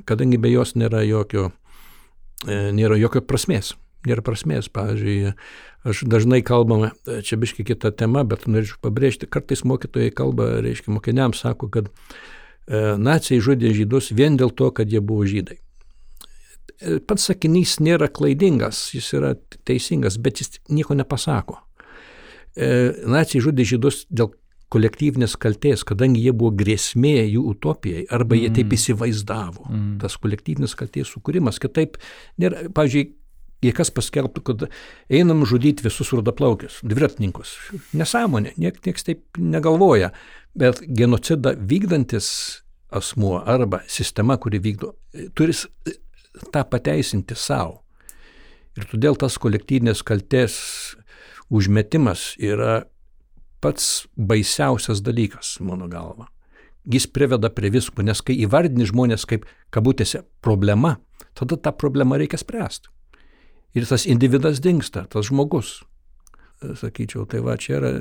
kadangi be jos nėra jokio, nėra jokio prasmės. Nėra prasmės, pavyzdžiui, aš dažnai kalbame, čia biški kita tema, bet norėčiau pabrėžti, kartais mokytojai kalba, reiškia, mokiniams sako, kad nacijai žudė žydus vien dėl to, kad jie buvo žydai pats sakinys nėra klaidingas, jis yra teisingas, bet jis nieko nepasako. E, nacijai žudė žydus dėl kolektyvinės kaltės, kadangi jie buvo grėsmė jų utopijai, arba jie taip mm. įsivaizdavo. Mm. Tas kolektyvinės kaltės sukūrimas, kitaip nėra, pavyzdžiui, jei kas paskelbtų, kad einam žudyti visus rudaplaukius, dviratininkus. Nesąmonė, nieks niek taip negalvoja, bet genocidą vykdantis asmuo arba sistema, kuri vykdo, turi tą pateisinti savo. Ir todėl tas kolektyvinės kaltės užmetimas yra pats baisiausias dalykas, mano galva. Jis priveda prie visko, nes kai įvardini žmonės kaip kabutėse problema, tada tą problemą reikia spręsti. Ir tas individas dinksta, tas žmogus. Sakyčiau, tai va čia yra.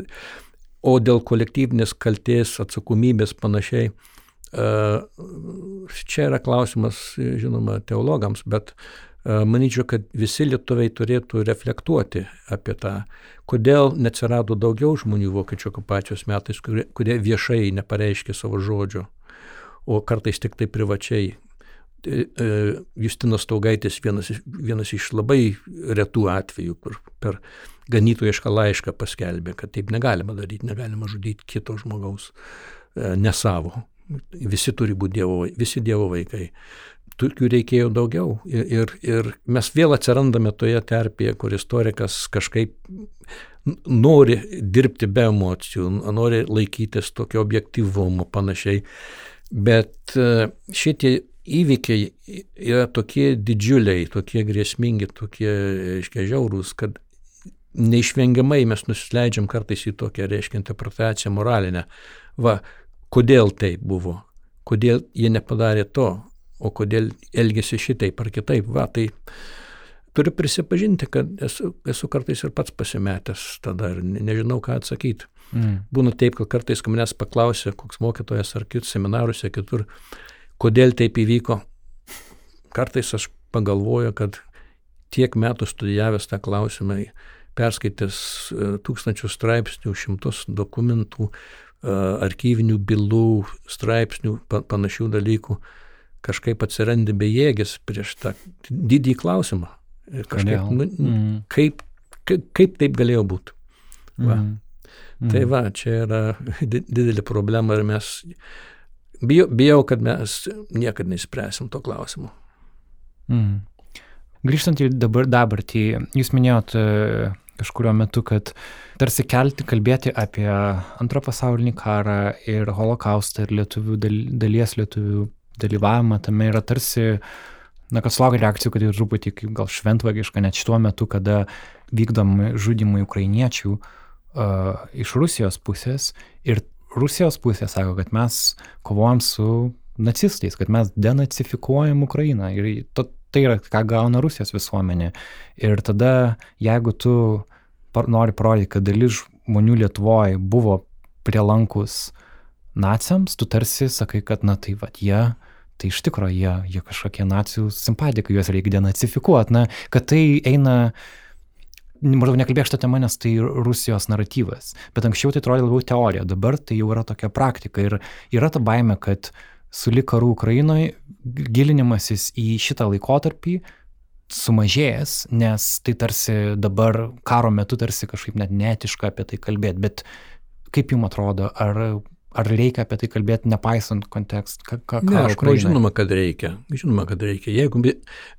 O dėl kolektyvinės kaltės, atsakomybės panašiai, Čia yra klausimas, žinoma, teologams, bet manyčiau, kad visi lietuviai turėtų reflektuoti apie tą, kodėl neatsirado daugiau žmonių vokiečių okupacijos metais, kurie, kurie viešai nepareiškė savo žodžio, o kartais tik tai privačiai. E, e, Justinas Taugaitis vienas, vienas iš labai retų atvejų, kur per ganytojišką laišką paskelbė, kad taip negalima daryti, negalima žudyti kito žmogaus, e, ne savo. Visi turi būti dievo, visi dievo vaikai. Tokių reikėjo daugiau. Ir, ir, ir mes vėl atsirandame toje terpėje, kur istorikas kažkaip nori dirbti be emocijų, nori laikytis tokio objektivumo panašiai. Bet e, šitie įvykiai yra tokie didžiuliai, tokie grėsmingi, tokie, reiškia, žiaurūs, kad neišvengiamai mes nusileidžiam kartais į tokią, reiškia, interpretaciją moralinę. Va, kodėl tai buvo, kodėl jie nepadarė to, o kodėl elgėsi šitaip ar kitaip. Va, tai turiu prisipažinti, kad esu, esu kartais ir pats pasimetęs tada ir nežinau, ką atsakyti. Mm. Būna taip, kad kartais, manęs paklausė, koks mokytojas ar kitus seminaruose kitur, kodėl taip įvyko, kartais aš pagalvoju, kad tiek metų studijavęs tą klausimą, perskaitęs e, tūkstančius straipsnių, šimtus dokumentų, archyvinių bylų, straipsnių, panašių dalykų, kažkaip atsirandi bejėgis prieš tą didį klausimą. Ir kažkaip, nu, mm. kaip, kaip, kaip taip galėjo būti. Va. Mm. Mm. Tai va, čia yra didelė problema ir mes bijau, bijau kad mes niekada neįspręsim to klausimo. Mm. Grįžtant į dabar, dabartį, jūs minėjot kažkurio metu, kad tarsi kelti, kalbėti apie antrą pasaulinį karą ir holokaustą ir lietuvių, dalies lietuvių dalyvavimą tame yra tarsi, na, kad sulaukia reakcijų, kad ir truputį gal šventvagiška net šituo metu, kada vykdomi žudimai ukrainiečių uh, iš Rusijos pusės ir Rusijos pusė sako, kad mes kovojam su nacistais, kad mes denacifikuojam Ukrainą ir to, tai yra, ką gauna Rusijos visuomenė. Ir tada, jeigu tu nori parodyti, kad dalis žmonių Lietuvoje buvo prielankus naciams, tu tarsi sakai, kad, na tai vad, jie, tai iš tikrųjų jie, jie kažkokie nacijų simpatikai, juos reikia denacifikuoti, na, kad tai eina, maždaug nekalbėk šitą temą, nes tai Rusijos naratyvas, bet anksčiau tai atrodė labiau teorija, dabar tai jau yra tokia praktika ir yra ta baime, kad sulik karų Ukrainoje gilinimasis į šitą laikotarpį sumažėjęs, nes tai tarsi dabar karo metu tarsi kažkaip net netiška apie tai kalbėti, bet kaip jums atrodo, ar, ar reikia apie tai kalbėti nepaisant kontekstą? Ka, ka, ne, aš manau, žinoma, kad reikia. Žinoma, kad reikia. Jeigu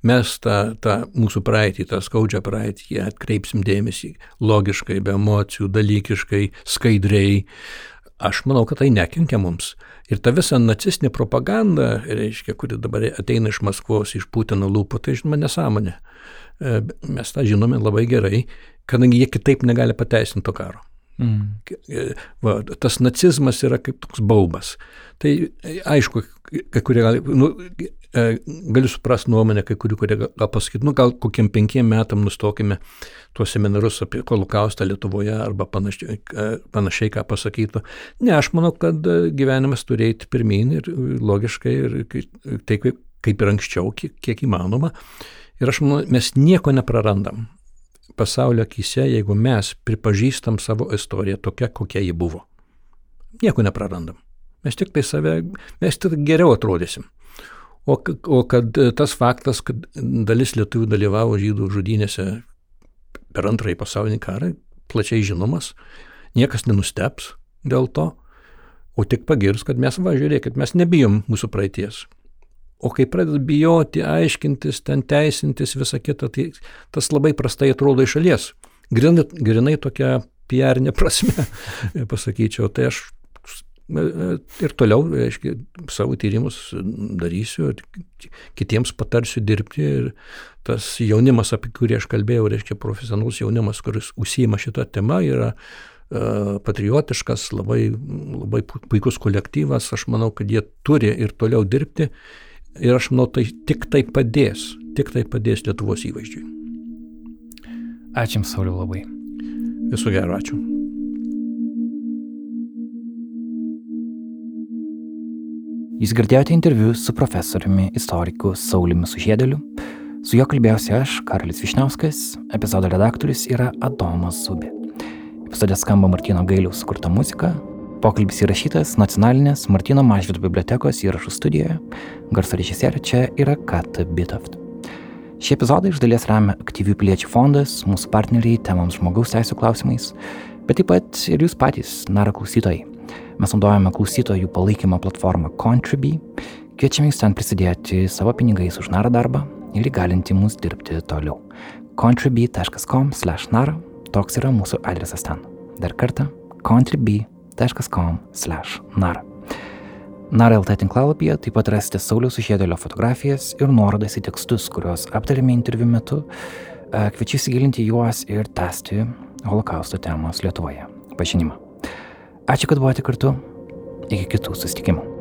mes tą, tą mūsų praeitį, tą skaudžią praeitį atkreipsim dėmesį logiškai, be emocijų, dalykiškai, skaidriai, aš manau, kad tai nekenkia mums. Ir ta visa nacistinė propaganda, reiškia, kuri dabar ateina iš Maskvos, iš Putino lūpų, tai žinoma nesąmonė. E, mes tą žinome labai gerai, kadangi jie kitaip negali pateisinti to karo. Mm. E, va, tas nacizmas yra kaip toks baubas. Tai aišku, kai kurie gali, nu, e, galiu suprasti nuomonę, kai kurių, kurie gal pasakyti, nu gal kokiem penkiem metam nustokime tuos seminarus apie holokaustą Lietuvoje arba panašiai, e, panašiai ką pasakytų. Ne, aš manau, kad gyvenimas turi eiti pirmin ir logiškai ir taip kaip ir anksčiau, kiek, kiek įmanoma. Ir aš manau, mes nieko neprarandam pasaulio akise, jeigu mes pripažįstam savo istoriją tokia, kokia ji buvo. Nieko neprarandam. Mes tik tai save, mes tik geriau atrodysim. O, o kad tas faktas, kad dalis lietuvių dalyvavo žydų žudynėse per antrąjį pasaulinį karą, plačiai žinomas, niekas nenusteps dėl to, o tik pagirs, kad mes, va, žiūrėkit, mes nebijom mūsų praeities. O kai pradedat bijoti, aiškintis, ten teisintis visą kitą, tai tas labai prastai atrodo iš šalies. Grinai, grinai tokia PR prasme, pasakyčiau, tai aš e, e, ir toliau, aiškiai, savo tyrimus darysiu kitiems patarsiu dirbti. Ir tas jaunimas, apie kurį aš kalbėjau, reiškia profesionalus jaunimas, kuris užsima šitą temą, yra e, patriotiškas, labai, labai puikus kolektyvas. Aš manau, kad jie turi ir toliau dirbti Ir aš manau, tai tik tai padės, tik tai padės Lietuvos įvaizdžiui. Ačiū Jums, Sauliu, labai. Visų gerų, ačiū. Jūs girdėjote interviu su profesoriumi istoriku Sauliumi Sužėdeliu. Su juo kalbėjausi aš, Karolis Višniauskas, epizodo redaktorius yra Adomas Zubė. Epizode skamba Martino Gailiaus sukurta muzika, Pokalbis įrašytas nacionalinės Martino Mažvido bibliotekos įrašų studijoje. Garso režisierė čia yra Kat Bitoft. Šį epizodą iš dalies remia aktyvių piliečių fondas, mūsų partneriai temams žmogaus teisų klausimais, bet taip pat ir jūs patys, nara klausytojai. Mes naudojame klausytojų palaikymo platformą Contribui, kviečiame jūs ten prisidėti savo pinigais už narą darbą ir įgalinti mus dirbti toliau. contribui.com/nara toks yra mūsų adresas ten. Dar kartą contribui.com www.nara.com/nar. Nara LT tinklalapyje taip pat rasite Sauliaus Užėdėlio fotografijas ir nuorodas į tekstus, kuriuos aptarėme interviu metu. Kviečiu įsigilinti juos ir tęsti holokausto temos Lietuvoje pažinimą. Ačiū, kad buvote kartu. Iki kitų susitikimų.